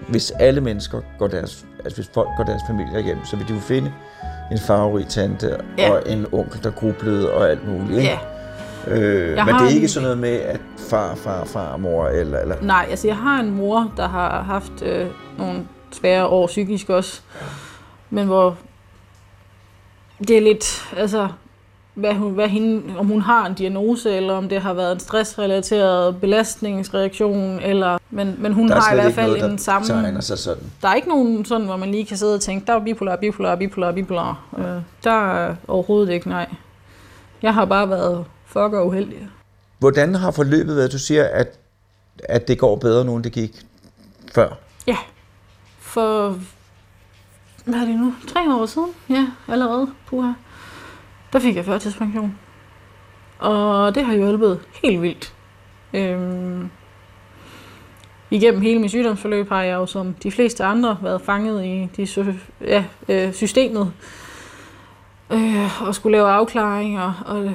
Speaker 2: hvis alle mennesker går deres, altså hvis folk går deres familie hjem, så vil de jo finde en farverig tante
Speaker 1: Ja.
Speaker 2: og en onkel, der grublede og alt muligt. Ikke?
Speaker 1: ja,
Speaker 2: Øh,
Speaker 1: Jeg
Speaker 2: men det er ikke
Speaker 1: en-
Speaker 2: sådan noget med, at far, far, far, mor eller... eller
Speaker 1: nej, altså jeg har en mor, der har haft øh, nogle svære år psykisk også. Men hvor det er lidt, altså hvad hun, hvad hende, om hun har en diagnose, eller om det har været en stressrelateret belastningsreaktion, eller, men, men hun har i hvert fald
Speaker 2: noget, der
Speaker 1: en samme...
Speaker 2: tegner sig sådan.
Speaker 1: Der er ikke nogen sådan, hvor man lige kan sidde og tænke, der er bipolar, bipolar, bipolar, bipolar. Øh, der er overhovedet ikke, nej. Jeg har bare været fucker uheldig.
Speaker 2: Hvordan har forløbet været? Du siger, at, at det går bedre nu, end det gik før.
Speaker 1: Ja, for, hvad er det nu, tre år siden? Ja, allerede, puha. Der fik jeg førtidspension. Og det har jo hjulpet helt vildt. Øhm, igennem hele mit sygdomsforløb har jeg jo som de fleste andre været fanget i de, ja, øh, systemet. Øh, og skulle lave afklaringer. Og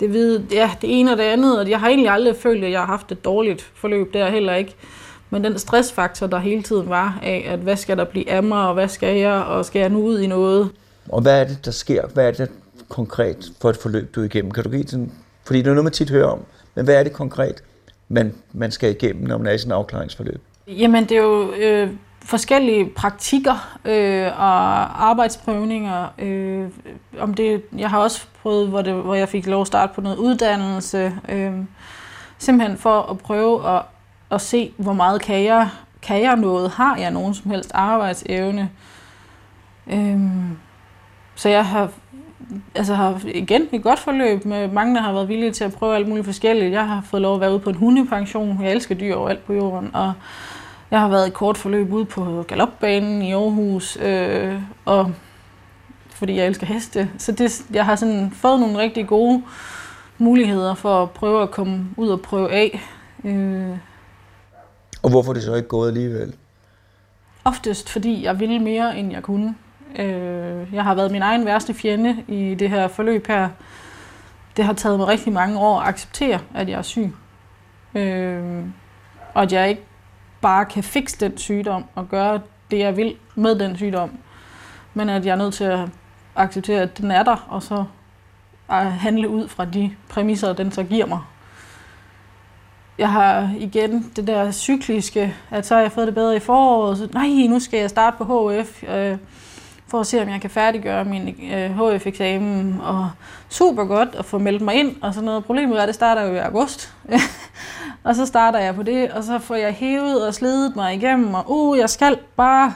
Speaker 1: det, ved, ja, det ene og det andet. Og jeg har egentlig aldrig følt, at jeg har haft et dårligt forløb der heller ikke. Men den stressfaktor, der hele tiden var af, at hvad skal der blive af mig, og hvad skal jeg, og skal jeg nu ud i noget?
Speaker 2: Og hvad er det, der sker? Hvad er det konkret for et forløb, du er igennem? Kan du give sådan, fordi det er noget, man tit hører om. Men hvad er det konkret, man, man skal igennem, når man er i sådan en afklaringsforløb?
Speaker 1: Jamen, det er jo øh, forskellige praktikker øh, og arbejdsprøvninger. Øh, om det, jeg har også prøvet, hvor, det, hvor jeg fik lov at starte på noget uddannelse. Øh, simpelthen for at prøve at, at se, hvor meget kan jeg, kan jeg noget? Har jeg nogen som helst arbejdsevne? Øh, så jeg har altså har igen et godt forløb med mange, der har været villige til at prøve alt muligt forskelligt. Jeg har fået lov at være ude på en hundepension. Jeg elsker dyr overalt på jorden. Og jeg har været i kort forløb ude på galopbanen i Aarhus. Øh, og fordi jeg elsker heste. Så det, jeg har sådan fået nogle rigtig gode muligheder for at prøve at komme ud og prøve af. Øh,
Speaker 2: Og hvorfor er det så ikke gået alligevel?
Speaker 1: Oftest fordi jeg ville mere, end jeg kunne. Øh, jeg har været min egen værste fjende i det her forløb her. Det har taget mig rigtig mange år at acceptere, at jeg er syg. Øh, og at jeg ikke bare kan fikse den sygdom og gøre det, jeg vil med den sygdom. Men at jeg er nødt til at acceptere, at den er der, og så handle ud fra de præmisser, den så giver mig. Jeg har igen det der cykliske, at så har jeg fået det bedre i foråret, så nej, nu skal jeg starte på HF, øh, for at se, om jeg kan færdiggøre min øh, HF-eksamen, og super godt at få meldt mig ind, og sådan noget. Problemet er, at det starter jo i august, og så starter jeg på det, og så får jeg hævet og slidet mig igennem, og uh, jeg skal bare,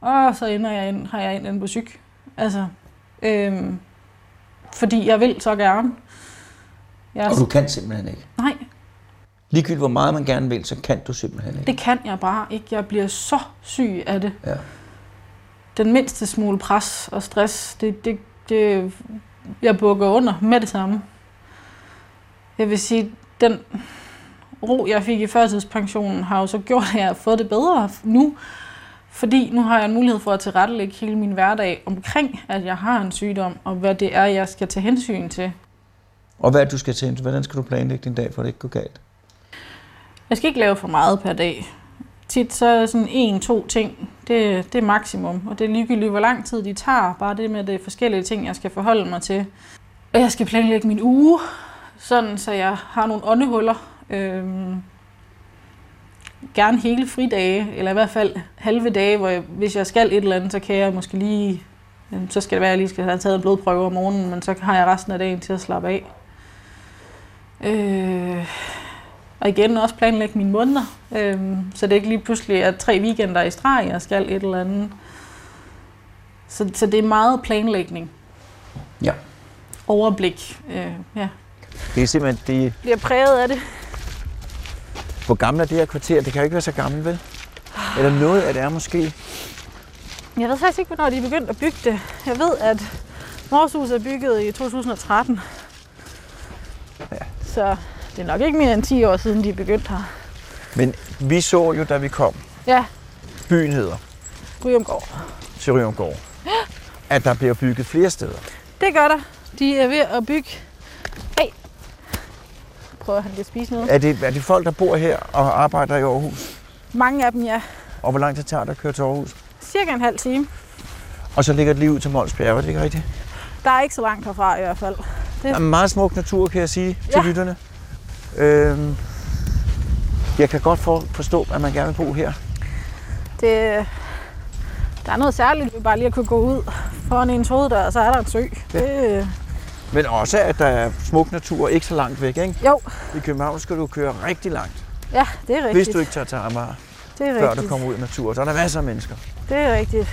Speaker 1: og så ender jeg ind, har jeg ind på psyk. Altså, øhm, fordi jeg vil så gerne. Jeg,
Speaker 2: Og du kan simpelthen ikke.
Speaker 1: Nej,
Speaker 2: Ligegyldigt hvor meget man gerne vil, så kan du simpelthen ikke.
Speaker 1: det kan jeg bare ikke. Jeg bliver så syg af det.
Speaker 2: Ja.
Speaker 1: Den mindste smule pres og stress, det, det, det jeg bukker under med det samme. Jeg vil sige, den ro, jeg fik i førtidspensionen, har jo så gjort, at jeg har fået det bedre nu. Fordi nu har jeg en mulighed for at tilrettelægge hele min hverdag omkring, at jeg har en sygdom, og hvad det er, jeg skal tage hensyn til.
Speaker 2: Og hvad du skal til? Hvordan skal du planlægge din dag, for at det ikke går galt?
Speaker 1: Jeg skal ikke lave for meget per dag. Tit så er sådan en, to ting, det, det er maksimum. Og det er ligegyldigt, hvor lang tid de tager. Bare det med det forskellige ting, jeg skal forholde mig til. Og jeg skal planlægge min uge, sådan så jeg har nogle åndehuller. Øhm, gerne hele fridage, eller i hvert fald halve dage, hvor jeg, hvis jeg skal et eller andet, så kan jeg måske lige, så skal det være, at jeg lige skal have taget en blodprøve om morgenen, men så har jeg resten af dagen til at slappe af. Øh, og igen også planlægge mine måneder, øhm, så det ikke lige pludselig er tre weekender i streg, jeg skal et eller andet. Så, så det er meget planlægning.
Speaker 2: Ja.
Speaker 1: Overblik. Øh, ja.
Speaker 2: Det er simpelthen, det,
Speaker 1: Bliver præget af det.
Speaker 2: hvor gammelt er det her kvarter? Det kan jo ikke være så gammelt, vel? Eller noget af det er måske.
Speaker 1: Jeg ved faktisk ikke, hvornår de er begyndt at bygge det. Jeg ved, at vores hus er bygget i 2013.
Speaker 2: Ja.
Speaker 1: Så det er nok ikke mere end 10 år siden, de er begyndt her.
Speaker 2: Men vi så jo, da vi kom,
Speaker 1: Ja,
Speaker 2: byen hedder
Speaker 1: Ryumgård.
Speaker 2: til Ryomgård, at der bliver bygget flere steder.
Speaker 1: Det gør der. De er ved at bygge... Hey! Prøver han lige at spise noget?
Speaker 2: Er det, er det folk, der bor her og arbejder i Aarhus?
Speaker 1: Mange af dem, ja.
Speaker 2: Og hvor lang tid tager det at køre til Aarhus?
Speaker 1: Cirka en halv time.
Speaker 2: Og så ligger det lige ud til Mols Bjerge, er det ikke rigtigt?
Speaker 1: Der er ikke så langt herfra i hvert fald.
Speaker 2: Der er meget smuk natur, kan jeg sige til
Speaker 1: Ja.
Speaker 2: lytterne. Øhm, jeg kan godt for, forstå, at man gerne vil bo her.
Speaker 1: Det, der er noget særligt ved bare lige at kunne gå ud foran ens hoveddør, og så er der en sø. Det,
Speaker 2: Men også, at der er smuk natur ikke så langt væk. Ikke?
Speaker 1: jo,
Speaker 2: I København skal du køre rigtig langt,
Speaker 1: ja, det er rigtigt.
Speaker 2: hvis du ikke tager til Amager,
Speaker 1: det er
Speaker 2: før
Speaker 1: rigtigt.
Speaker 2: du kommer ud i naturen. Så er der masser af mennesker.
Speaker 1: Det er rigtigt.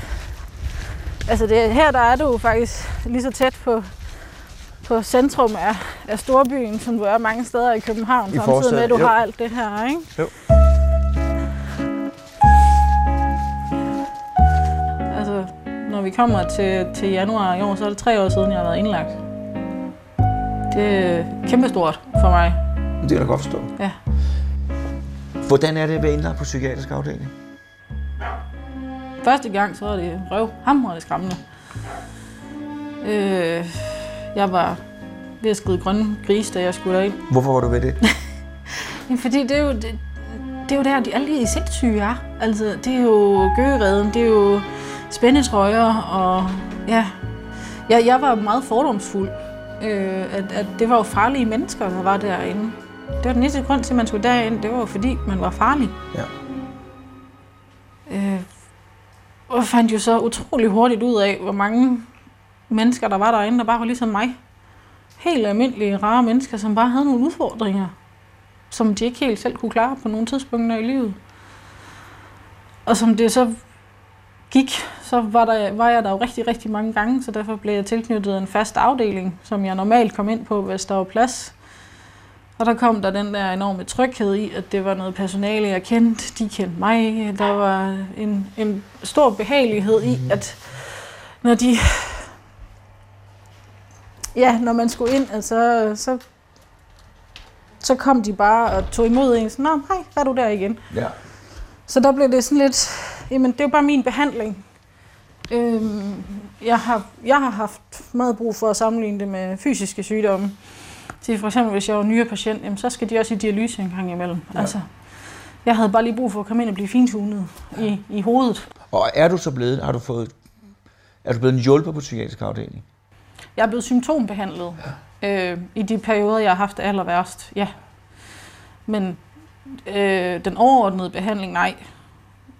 Speaker 1: Altså det, her der er du faktisk lige så tæt på, på centrum af, af storbyen, som du er mange steder i København,
Speaker 2: I
Speaker 1: samtidig med, at du
Speaker 2: jo.
Speaker 1: har alt det her, ikke?
Speaker 2: Jo.
Speaker 1: Altså, når vi kommer til, til januar i år, så er det tre år siden, jeg har været indlagt. Det er kæmpestort for mig.
Speaker 2: Det kan jeg da godt forstå.
Speaker 1: Ja.
Speaker 2: Hvordan er det at være indlagt på psykiatrisk afdeling?
Speaker 1: Første gang, så var det røv hamrende skræmmende. Øh, jeg var ved at skride grønne gris, da jeg skulle derind.
Speaker 2: Hvorfor var du ved det?
Speaker 1: Jamen, fordi det er jo, det, det er jo der, de, alle de sindssyge er. Altså, det er jo gøgereden, det er jo spændetrøjer, og ja. Jeg, jeg var meget fordomsfuld. Øh, at, at det var jo farlige mennesker, der var derinde. Det var den eneste grund til, at man skulle derind. Det var jo fordi, man var farlig.
Speaker 2: Ja.
Speaker 1: Øh, og fandt jo så utrolig hurtigt ud af, hvor mange mennesker, der var derinde, der bare var ligesom mig. Helt almindelige, rare mennesker, som bare havde nogle udfordringer, som de ikke helt selv kunne klare på nogle tidspunkter i livet. Og som det så gik, så var, der, var jeg der jo rigtig, rigtig mange gange, så derfor blev jeg tilknyttet en fast afdeling, som jeg normalt kom ind på, hvis der var plads. Og der kom der den der enorme tryghed i, at det var noget personale, jeg kendte. De kendte mig. Der var en, en stor behagelighed i, at når de ja, når man skulle ind, altså, så, så kom de bare og tog imod en. Så, Nå, hej, hvad er du der igen?
Speaker 2: Ja.
Speaker 1: Så der blev det sådan lidt, jamen det er jo bare min behandling. Øhm, jeg, har, jeg har haft meget brug for at sammenligne det med fysiske sygdomme. Så for eksempel, hvis jeg var nyere patient, jamen, så skal de også i dialyse en gang imellem. Ja. Altså, jeg havde bare lige brug for at komme ind og blive fintunet i, i hovedet.
Speaker 2: Og er du så blevet, har du fået, er du blevet en hjælper på psykiatrisk afdeling?
Speaker 1: Jeg er blevet symptombehandlet ja. øh, i de perioder, jeg har haft det aller værst, ja. Men øh, den overordnede behandling, nej.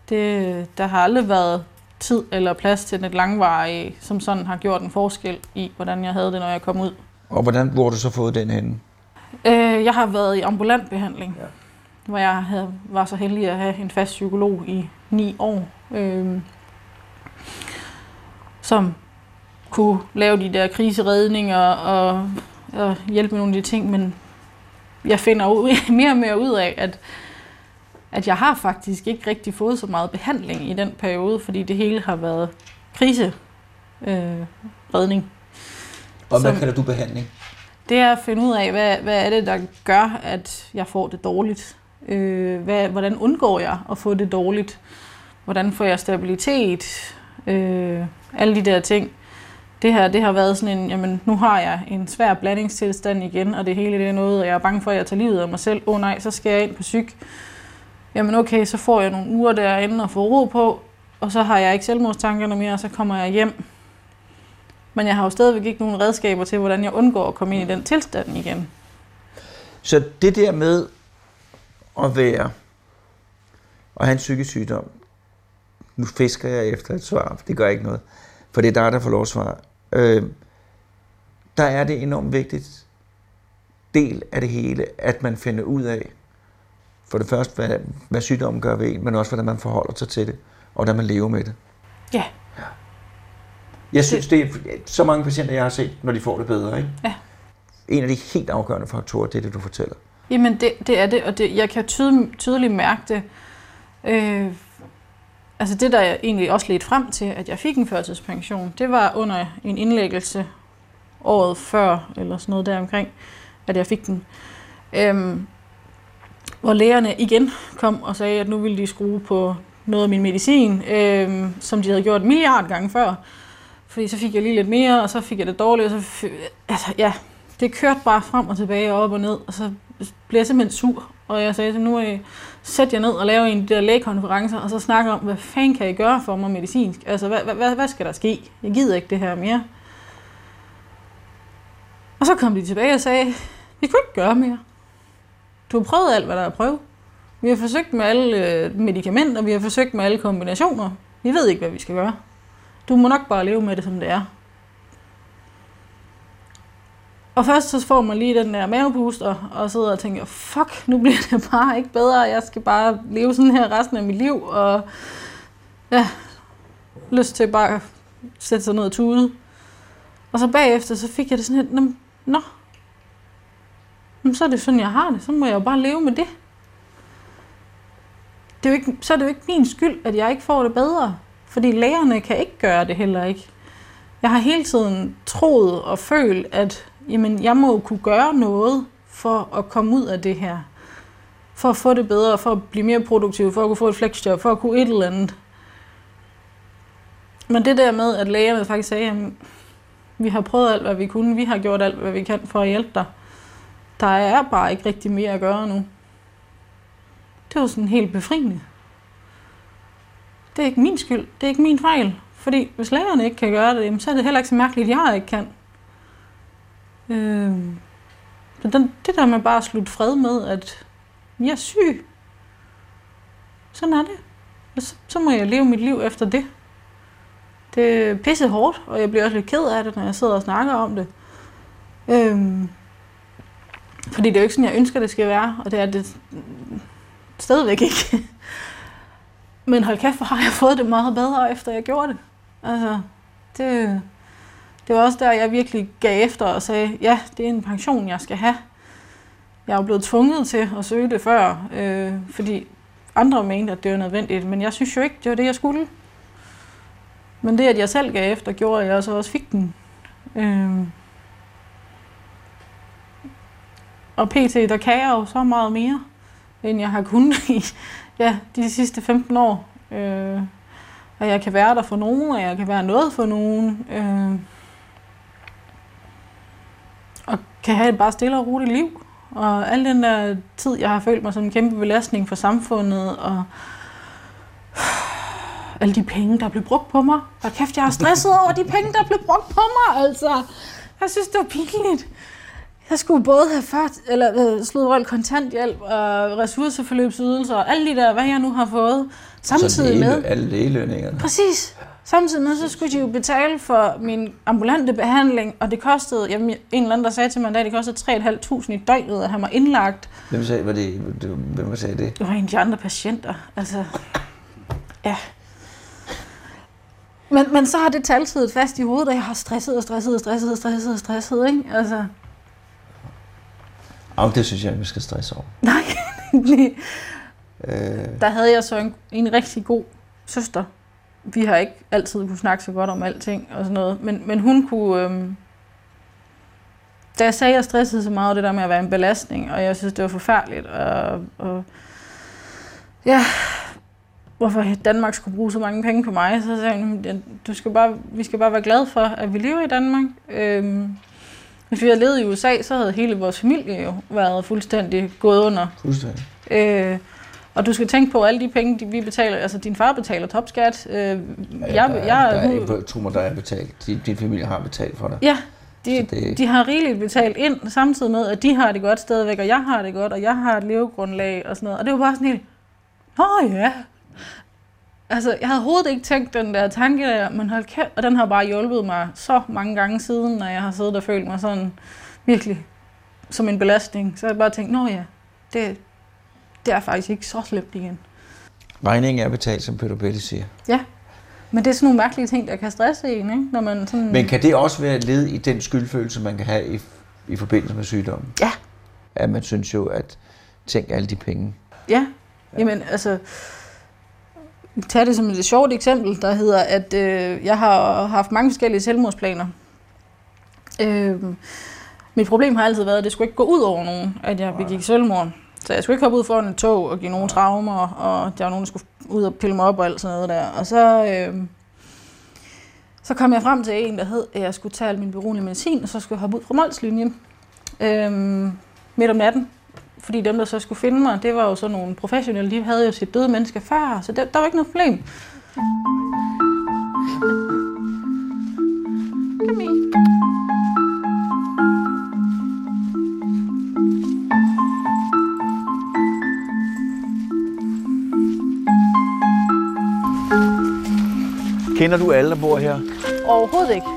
Speaker 1: Det, der har aldrig været tid eller plads til et langvarigt, som sådan har gjort en forskel i, hvordan jeg havde det, når jeg kom ud.
Speaker 2: Og hvordan, hvor har du så fået den henne?
Speaker 1: Øh, jeg har været i ambulant behandling, ja. hvor jeg havde, var så heldig at have en fast psykolog i ni år, øh, som kunne lave de der kriseredninger og, og hjælpe med nogle af de ting, men jeg finder ud, mere og mere ud af, at, at jeg har faktisk ikke rigtig fået så meget behandling i den periode, fordi det hele har været kriseredning. Øh,
Speaker 2: og hvad kalder du behandling?
Speaker 1: Det er at finde ud af, hvad, hvad er det, der gør, at jeg får det dårligt. Øh, hvad, hvordan undgår jeg at få det dårligt? Hvordan får jeg stabilitet? Øh, alle de der ting. Det her det har været sådan en, jamen nu har jeg en svær blandingstilstand igen, og det hele det er noget, jeg er bange for, at jeg tager livet af mig selv. Åh oh, nej, så skal jeg ind på psyk. Jamen okay, så får jeg nogle uger derinde og får ro på, og så har jeg ikke selvmordstankerne mere, og så kommer jeg hjem. Men jeg har jo stadigvæk ikke nogen redskaber til, hvordan jeg undgår at komme ind i den tilstand igen.
Speaker 2: Så det der med at være og have en psykisk sygdom, nu fisker jeg efter et svar, for det gør ikke noget, for det er dig, der får lov at svare. Øh, der er det enormt vigtigt del af det hele, at man finder ud af, for det første, hvad, hvad sygdommen gør ved en, men også, hvordan man forholder sig til det, og hvordan man lever med det.
Speaker 1: Ja.
Speaker 2: ja. Jeg synes, det er så mange patienter, jeg har set, når de får det bedre. Ikke?
Speaker 1: Ja.
Speaker 2: En af de helt afgørende faktorer, det er det, du fortæller.
Speaker 1: Jamen, det, det er det, og det, jeg kan tydeligt, tydeligt mærke det. Øh, altså det, der jeg egentlig også ledte frem til, at jeg fik en førtidspension, det var under en indlæggelse året før, eller sådan noget deromkring, at jeg fik den. Øhm, hvor lægerne igen kom og sagde, at nu ville de skrue på noget af min medicin, øhm, som de havde gjort en milliard gange før. Fordi så fik jeg lige lidt mere, og så fik jeg det dårligt, og så, altså, ja, det kørte bare frem og tilbage og op og ned, og så blev jeg simpelthen sur. Og jeg sagde, så nu er jeg, sæt jer ned og lave en af de der lægekonferencer, og så snakke om, hvad fanden kan I gøre for mig medicinsk? Altså, hvad, hvad, hvad skal der ske? Jeg gider ikke det her mere. Og så kom de tilbage og sagde, vi kunne ikke gøre mere. Du har prøvet alt, hvad der er at prøve. Vi har forsøgt med alle øh, medicamenter, vi har forsøgt med alle kombinationer. Vi ved ikke, hvad vi skal gøre. Du må nok bare leve med det, som det er. Og først så får man lige den der mavepuster, og sidder og tænker, fuck, nu bliver det bare ikke bedre. Jeg skal bare leve sådan her resten af mit liv, og ja, lyst til bare at sætte sig ned og tude. Og så bagefter, så fik jeg det sådan her, nå, så er det sådan, jeg har det. Så må jeg jo bare leve med det. det er jo ikke, så er det jo ikke min skyld, at jeg ikke får det bedre. Fordi lægerne kan ikke gøre det heller ikke. Jeg har hele tiden troet og følt, at jamen, jeg må kunne gøre noget for at komme ud af det her. For at få det bedre, for at blive mere produktiv, for at kunne få et flexjob, for at kunne et eller andet. Men det der med, at lægerne faktisk sagde, at vi har prøvet alt, hvad vi kunne, vi har gjort alt, hvad vi kan for at hjælpe dig. Der er bare ikke rigtig mere at gøre nu. Det var sådan helt befriende. Det er ikke min skyld, det er ikke min fejl. Fordi hvis lægerne ikke kan gøre det, så er det heller ikke så mærkeligt, at jeg ikke kan. Øh, så den, det der med bare at slutte fred med, at jeg er syg. Sådan er det. Og så, så må jeg leve mit liv efter det. Det er pisse hårdt, og jeg bliver også lidt ked af det, når jeg sidder og snakker om det. Øhm, fordi det er jo ikke sådan, jeg ønsker, det skal være, og det er det stadigvæk ikke. Men hold kæft, hvor har jeg fået det meget bedre, efter jeg gjorde det. Altså, det, det var også der, jeg virkelig gav efter og sagde, ja, det er en pension, jeg skal have. Jeg er jo blevet tvunget til at søge det før, øh, fordi andre mente, at det var nødvendigt, men jeg synes jo ikke, det var det, jeg skulle. Men det, at jeg selv gav efter, gjorde, at jeg så også fik den. Øh, og pt. der kan jeg jo så meget mere, end jeg har kunnet i ja, de sidste 15 år. Øh, og jeg kan være der for nogen, og jeg kan være noget for nogen. Øh, og kan have et bare stille og roligt liv. Og al den der tid, jeg har følt mig som en kæmpe belastning for samfundet, og alle de penge, der blev brugt på mig. Og kæft, jeg er stresset over de penge, der blev brugt på mig, altså. Jeg synes, det var pinligt. Jeg skulle både have ført, eller øh, slået rold kontanthjælp og ressourceforløbsydelser og alle de der, hvad jeg nu har fået, samtidig med.
Speaker 2: Alle lægelønningerne.
Speaker 1: Præcis. Samtidig med, så skulle de jo betale for min ambulante behandling, og det kostede, jamen, en eller anden, der sagde til mig en dag, det kostede 3.500 i døgnet at have mig indlagt.
Speaker 2: Hvem sagde, var det, hvem sagde det?
Speaker 1: Det var en af de andre patienter. Altså, ja. Men, men så har det tal siddet fast i hovedet, og jeg har stresset og stresset og stresset og stresset og stresset, ikke? Altså,
Speaker 2: Og det synes jeg, vi skal stresse over.
Speaker 1: nej.
Speaker 2: Øh,
Speaker 1: Der havde jeg så en, en rigtig god søster. Vi har ikke altid kunne snakke så godt om alting og sådan noget, men, men hun kunne... Øhm, da jeg sagde, at jeg stressede så meget, det der med at være en belastning, og jeg synes, det var forfærdeligt, og, og ja, hvorfor Danmark skulle bruge så mange penge på mig, så sagde hun, "Ja, du skal bare, vi skal bare være glade for, at vi lever i Danmark. Øhm, hvis vi havde levet i USA, så havde hele vores familie jo været fuldstændig gået under.
Speaker 2: fuldstændig.
Speaker 1: Øh, og du skal tænke på alle de penge, de, vi betaler. Altså, din far betaler topskat. Øh, jeg,
Speaker 2: der,
Speaker 1: jeg,
Speaker 2: er, der er, mig, der er betalt. Din, din familie har betalt for dig.
Speaker 1: ja, de,
Speaker 2: Så det-
Speaker 1: de har rigeligt betalt ind, samtidig med, at de har det godt stadigvæk, og jeg har det godt, og jeg har et levegrundlag og sådan noget. Og det var bare sådan helt, nå ja. Altså, jeg havde overhovedet ikke tænkt den der tanke der, men hold kæft, og den har bare hjulpet mig så mange gange siden, når jeg har siddet og følt mig sådan virkelig som en belastning. Så har jeg bare tænkt, nå ja, det, det er faktisk ikke så slemt igen.
Speaker 2: Regningen er betalt, som Peter Belli siger.
Speaker 1: Ja, men det er sådan nogle mærkelige ting, der kan stresse en, ikke? Når man sådan...
Speaker 2: Men kan det også være led i den skyldfølelse, man kan have i, i forbindelse med sygdommen?
Speaker 1: Ja.
Speaker 2: At man synes jo, at tænk alle de penge.
Speaker 1: Ja, jamen altså... Tag det som et sjovt eksempel, der hedder, at øh, jeg har haft mange forskellige selvmordsplaner. Øh, mit problem har altid været, at det skulle ikke gå ud over nogen, at jeg begik selvmord. Så jeg skulle ikke hoppe ud foran et tog og give nogen traumer, og der var nogen, der skulle ud og pille mig op og alt sådan noget der. Og så, øh, så kom jeg frem til en, der hed, at jeg skulle tage al min beroligende medicin, og så skulle jeg hoppe ud fra Molslinjen øh, midt om natten. Fordi dem, der så skulle finde mig, det var jo sådan nogle professionelle, de havde jo set døde mennesker før, så der, der var ikke noget problem. Kom i.
Speaker 2: Kender du alle, der bor her?
Speaker 1: Overhovedet ikke.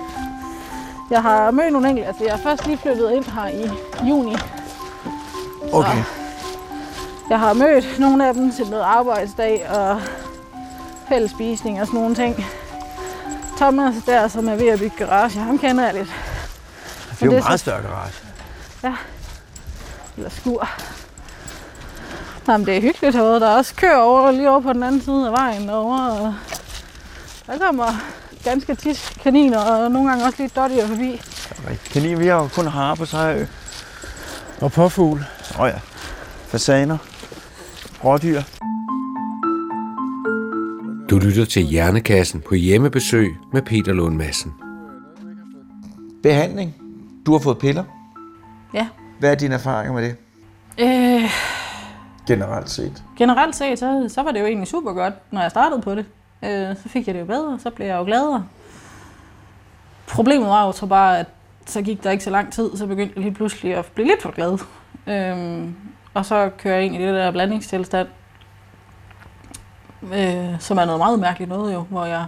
Speaker 1: Jeg har mødt nogle enkelte, altså jeg er først lige flyttet ind her i juni.
Speaker 2: Okay.
Speaker 1: Jeg har mødt nogle af dem til noget arbejdsdag og fælles spisning og sådan nogle ting. Thomas der, som er ved at bygge garage, ham kender jeg lidt.
Speaker 2: Det er jo en meget
Speaker 1: så-
Speaker 2: større garage.
Speaker 1: Eller skur. Jamen, det er hyggeligt herude. Der er også køer over, lige over på den anden side af vejen derovre. Og der kommer ganske tit kaniner, og nogle gange også lidt dårligere forbi.
Speaker 2: Kan I, vi har jo kun på Sejrø.
Speaker 4: Og påfugl.
Speaker 2: Åh oh ja. Fasaner. Rådyr.
Speaker 4: Du lytter til Hjernekassen på hjemmebesøg med Peter Lund Madsen.
Speaker 2: Behandling. Du har fået piller.
Speaker 1: Ja.
Speaker 2: Hvad er dine erfaringer med det?
Speaker 1: Øh,
Speaker 2: Generelt set.
Speaker 1: generelt set, så, så var det jo egentlig super godt, når jeg startede på det. Øh, så fik jeg det jo bedre, så blev jeg jo gladere. Problemet var jo så bare, at så gik der ikke så lang tid, så begyndte jeg lige pludselig at blive lidt for glad. Øhm, og så kører jeg ind i det der blandingstilstand, øh, som er noget meget mærkeligt noget jo, hvor jeg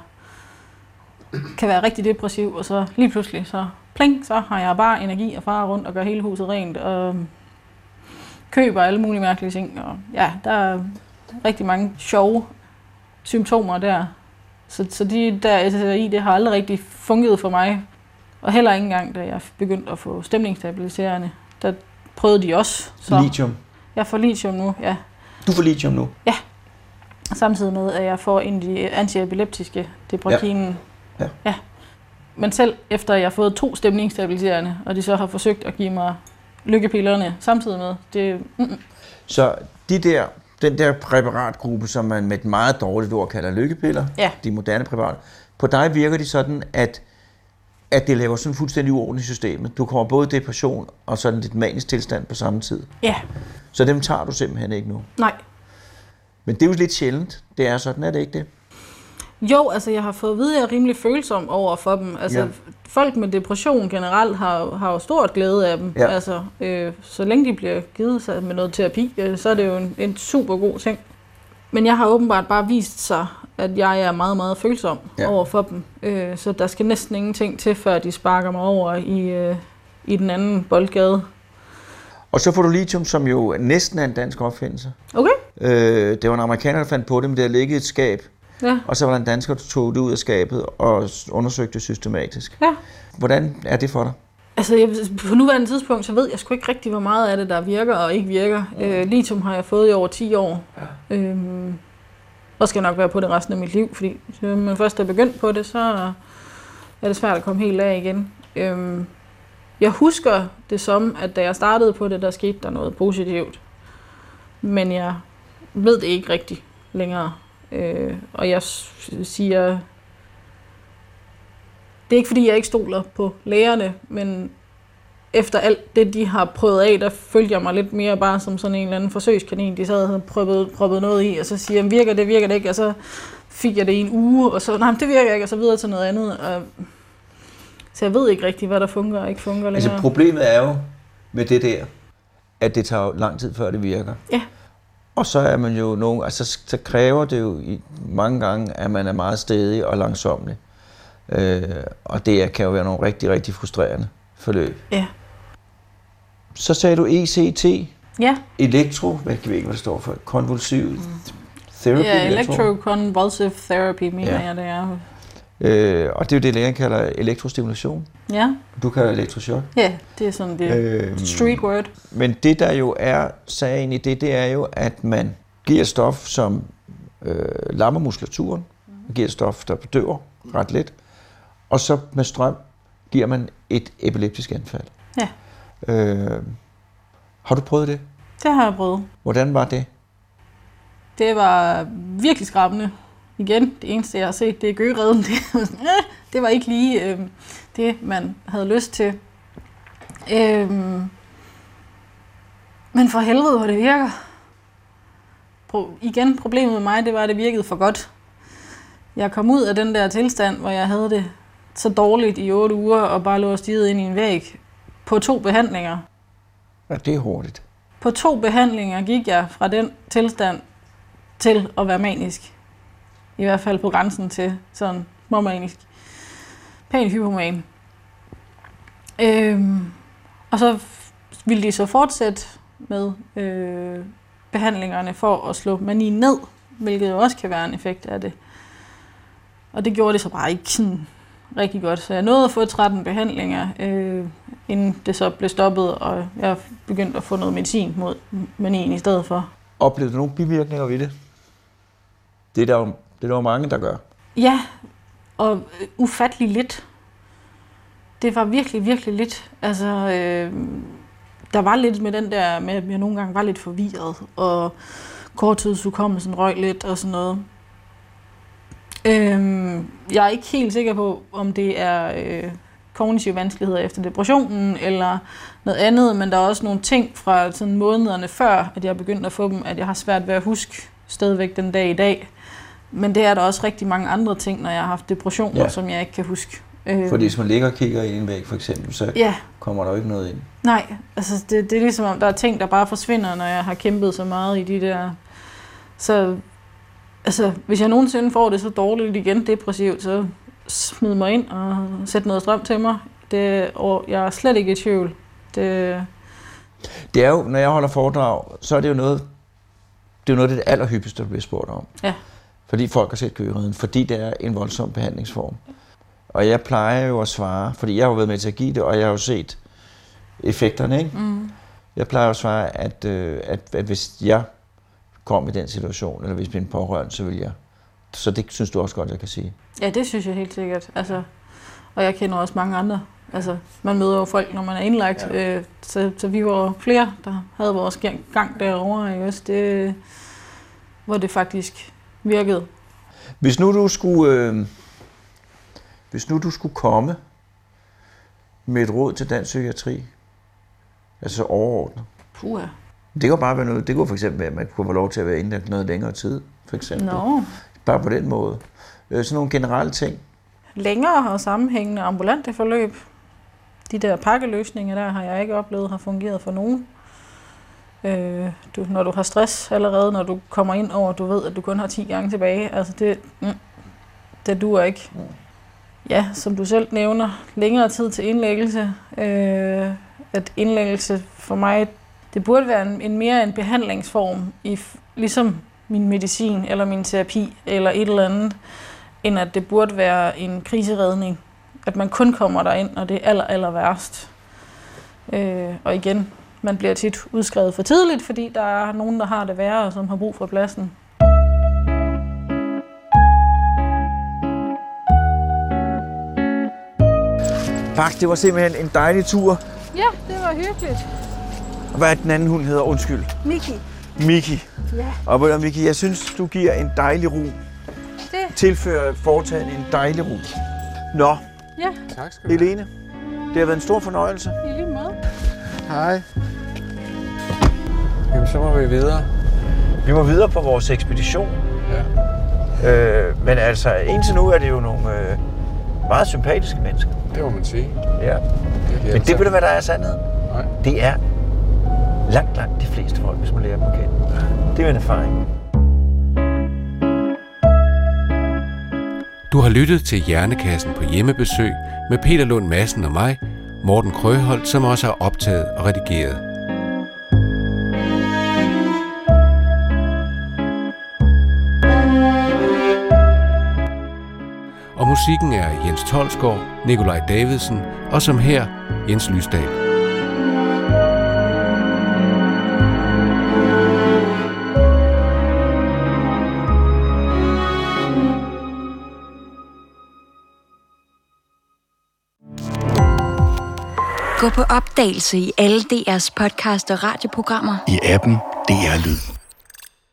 Speaker 1: kan være rigtig depressiv, og så lige pludselig, så pling, så har jeg bare energi og far rundt og gør hele huset rent, og køber alle mulige mærkelige ting. Og ja, der er rigtig mange sjove symptomer der. Så, så de der SSRI, det har aldrig rigtig fungeret for mig. Og heller ikke engang, da jeg begyndte at få stemningsstabiliserende. Der prøvede de også. Så
Speaker 2: Lithium.
Speaker 1: jeg får lithium nu, ja.
Speaker 2: Du får lithium nu.
Speaker 1: Samtidig med, at jeg får en af de antiepileptiske, deprakinen.
Speaker 2: Ja.
Speaker 1: ja. Men selv efter jeg har fået to stemningsstabiliserende, og de så har forsøgt at give mig lykkepillerne samtidig med. Det, mm,
Speaker 2: Så de der, den der præparatgruppe, som man med et meget dårligt ord kalder lykkepiller,
Speaker 1: Ja.
Speaker 2: de moderne præparater, på dig virker de sådan, at, at det laver sådan fuldstændig uorden i systemet. Du kommer både depression og sådan lidt manisk tilstand på samme tid.
Speaker 1: ja,
Speaker 2: Så dem tager du simpelthen ikke nu.
Speaker 1: nej.
Speaker 2: Men det er jo lidt sjældent. Det er sådan, er det ikke det?
Speaker 1: Jo, altså jeg har fået at vide, at jeg er rimelig følsom over for dem. Altså
Speaker 2: Ja.
Speaker 1: folk med depression generelt har, har jo stort glæde af dem.
Speaker 2: Ja.
Speaker 1: Altså, øh, så længe de bliver givet sig med noget terapi, øh, så er det jo en, en super god ting. Men jeg har åbenbart bare vist sig, at jeg er meget, meget følsom
Speaker 2: ja.
Speaker 1: over for dem. Øh, så der skal næsten ingenting til, før de sparker mig over i, øh, i den anden boldgade.
Speaker 2: Og så får du lithium, som jo næsten er en dansk opfindelse.
Speaker 1: Okay?
Speaker 2: Øh, det var en amerikaner, der fandt på det, men det har ligget i et skab.
Speaker 1: Ja.
Speaker 2: Og så var der en dansker, der tog det ud af skabet og undersøgte det systematisk.
Speaker 1: Ja.
Speaker 2: Hvordan er det for dig?
Speaker 1: Altså, jeg, på nuværende tidspunkt, så ved jeg sgu ikke rigtig, hvor meget af det, der virker og ikke virker. Øh, lithium har jeg fået i over 10 år. Ja. Øhm, og skal nok være på det resten af mit liv, fordi når man først er begyndt på det, så er det svært at komme helt af igen. Øhm, jeg husker det som, at da jeg startede på det, der skete der noget positivt. Men jeg ved det ikke rigtigt længere. Øh, og jeg siger, det er ikke fordi, jeg ikke stoler på lægerne, men efter alt det, de har prøvet af, der følger jeg mig lidt mere bare som sådan en eller anden forsøgskanin, de sad og prøvet, prøvet noget i, og så siger jeg, virker det, virker det ikke, og så fik jeg det i en uge, og så, nej, det virker ikke, og så videre til noget andet. Og, så jeg ved ikke rigtig, hvad der fungerer og ikke fungerer længere.
Speaker 2: Altså problemet er jo med det der, at det tager lang tid før det virker.
Speaker 1: Ja.
Speaker 2: Og så er man jo nogen, altså så kræver det jo i mange gange, at man er meget stedig og langsomlig. Øh, og det kan jo være nogle rigtig, rigtig frustrerende forløb.
Speaker 1: Ja.
Speaker 2: Så sagde du ECT,
Speaker 1: Ja,
Speaker 2: elektro, hvad kan vi ikke, hvad det står for, konvulsiv therapy.
Speaker 1: ja electroconvulsive therapy, mener
Speaker 2: ja.
Speaker 1: jeg, det er.
Speaker 2: Øh, og det er jo det, lægen kalder elektrostimulation.
Speaker 1: Ja,
Speaker 2: Du kalder det elektrochok.
Speaker 1: ja det er sådan det
Speaker 2: Øhm,
Speaker 1: street word.
Speaker 2: Men det, der jo er sagen i det, det er jo, at man giver et stof, som øh, lammer muskulaturen, man giver et stof, der bedøver ret let, og så med strøm giver man et epileptisk anfald.
Speaker 1: Ja.
Speaker 2: Øh, har du prøvet det?
Speaker 1: Det har jeg prøvet.
Speaker 2: Hvordan var det?
Speaker 1: Det var virkelig skræmmende. Igen, det eneste, jeg har set, det er gøgereden. Det, øh, det var ikke lige øh, det, man havde lyst til. Øh, men for helvede, hvor det virker. Pro- igen, problemet med mig, det var, at det virkede for godt. Jeg kom ud af den der tilstand, hvor jeg havde det så dårligt i otte uger, og bare lå og stirrede ind i en væg på to behandlinger.
Speaker 2: Ja, det er hurtigt.
Speaker 1: På to behandlinger gik jeg fra den tilstand til at være manisk. I hvert fald på grænsen til sådan småmanisk. Pænt hypoman. Øhm, og så ville de så fortsætte med øh, behandlingerne for at slå manien ned, hvilket jo også kan være en effekt af det. Og det gjorde det så bare ikke sådan rigtig godt. Så jeg nåede at få 13 behandlinger, øh, inden det så blev stoppet, og jeg begyndte at få noget medicin mod manien i stedet for.
Speaker 2: Oplevede du nogle bivirkninger ved det? Det er der jo, det er der jo mange, der gør.
Speaker 1: Ja, og ufattelig lidt. Det var virkelig, virkelig lidt. Altså, øh, der var lidt med den der, med at jeg nogle gange var lidt forvirret, og korttidshukommelsen røg lidt og sådan noget. Øh, jeg er ikke helt sikker på, om det er øh, kognitive vanskeligheder efter depressionen, eller noget andet, men der er også nogle ting fra sådan månederne før, at jeg begyndte at få dem, at jeg har svært ved at huske stadigvæk den dag i dag. Men det er der også rigtig mange andre ting, når jeg har haft depressioner,
Speaker 2: Ja.
Speaker 1: som jeg ikke kan huske. Øh,
Speaker 2: Fordi hvis man ligger og kigger i en væg, for eksempel, så
Speaker 1: Ja,
Speaker 2: kommer der jo ikke noget ind.
Speaker 1: nej. Altså, det, det er ligesom, om der er ting, der bare forsvinder, når jeg har kæmpet så meget i de der... Så altså, hvis jeg nogensinde får det så dårligt igen, depressivt, så smid mig ind og sæt noget strøm til mig. Det, og jeg er slet ikke i tvivl. Det,
Speaker 2: Det er jo, når jeg holder foredrag, så er det jo noget, det er jo noget af det allerhyppigste, der bliver spurgt om.
Speaker 1: Ja.
Speaker 2: Fordi folk har set køgereden, fordi det er en voldsom behandlingsform. Og jeg plejer jo at svare, fordi jeg har jo været med til at give det, og jeg har jo set effekterne, ikke?
Speaker 1: mm,
Speaker 2: Jeg plejer at svare, at, øh, at, at hvis jeg kom i den situation, eller hvis min pårørende, så vil jeg. Så det synes du også godt, jeg kan sige.
Speaker 1: ja, det synes jeg helt sikkert. Altså, og jeg kender også mange andre Altså, man møder jo folk, når man er indlagt. Ja. Øh, så, så vi var flere, der havde vores gang- gang derovre. Ikke? også? Det, hvor det faktisk virkede.
Speaker 2: Hvis nu du skulle, øh, hvis nu du skulle komme med et råd til dansk psykiatri, altså overordnet,
Speaker 1: Puh,
Speaker 2: det kunne bare være noget, det kunne for eksempel være, at man kunne få lov til at være indlagt noget længere tid, for eksempel.
Speaker 1: Nå.
Speaker 2: Bare på den måde. Øh, sådan nogle generelle ting.
Speaker 1: Længere og sammenhængende ambulante forløb. De der pakkeløsninger der har jeg ikke oplevet har fungeret for nogen. Øh, du, når du har stress allerede, når du kommer ind over, du ved, at du kun har 10 gange tilbage. Altså det, mm, det duer ikke. Ja, som du selv nævner, længere tid til indlæggelse. Øh, at indlæggelse for mig, det burde være en, en mere en behandlingsform, i, ligesom min medicin eller min terapi eller et eller andet, end at det burde være en kriseredning. At man kun kommer derind, når det er aller, aller værst. Øh, og igen, man bliver tit udskrevet for tidligt, fordi der er nogen, der har det værre, og som har brug for pladsen.
Speaker 2: Bak, det var simpelthen en dejlig tur.
Speaker 1: Ja, det var hyggeligt.
Speaker 2: Hvad er den anden hund hedder? Undskyld.
Speaker 1: Miki.
Speaker 2: Miki.
Speaker 1: Ja.
Speaker 2: Og Miki, jeg synes, du giver en dejlig ro.
Speaker 1: Det.
Speaker 2: Tilfører foretagen en dejlig ro. Nå,
Speaker 1: Ja,
Speaker 3: Tak skal du have.
Speaker 2: Helene, det har været en stor fornøjelse.
Speaker 1: i lige måde.
Speaker 3: Hej. Jamen, så må vi videre.
Speaker 2: Vi må videre på vores ekspedition.
Speaker 3: Ja,
Speaker 2: Øh, men altså, indtil nu er det jo nogle øh, meget sympatiske mennesker.
Speaker 3: det må man sige.
Speaker 2: Ja.
Speaker 3: Det
Speaker 2: Men det ved du, hvad der er sandheden?
Speaker 3: Nej.
Speaker 2: Det er langt, langt de fleste folk, hvis man lærer dem at kende. Det er en erfaring.
Speaker 4: Du har lyttet til Hjernekassen på hjemmebesøg med Peter Lund Madsen og mig, Morten Krøholt, som også har optaget og redigeret. Og musikken er Jens Tolsgaard, Nikolaj Davidsen og som her Jens Lysdal.
Speaker 6: Gå på opdagelse i alle DR's podcast og radioprogrammer.
Speaker 7: i appen DR Lyd.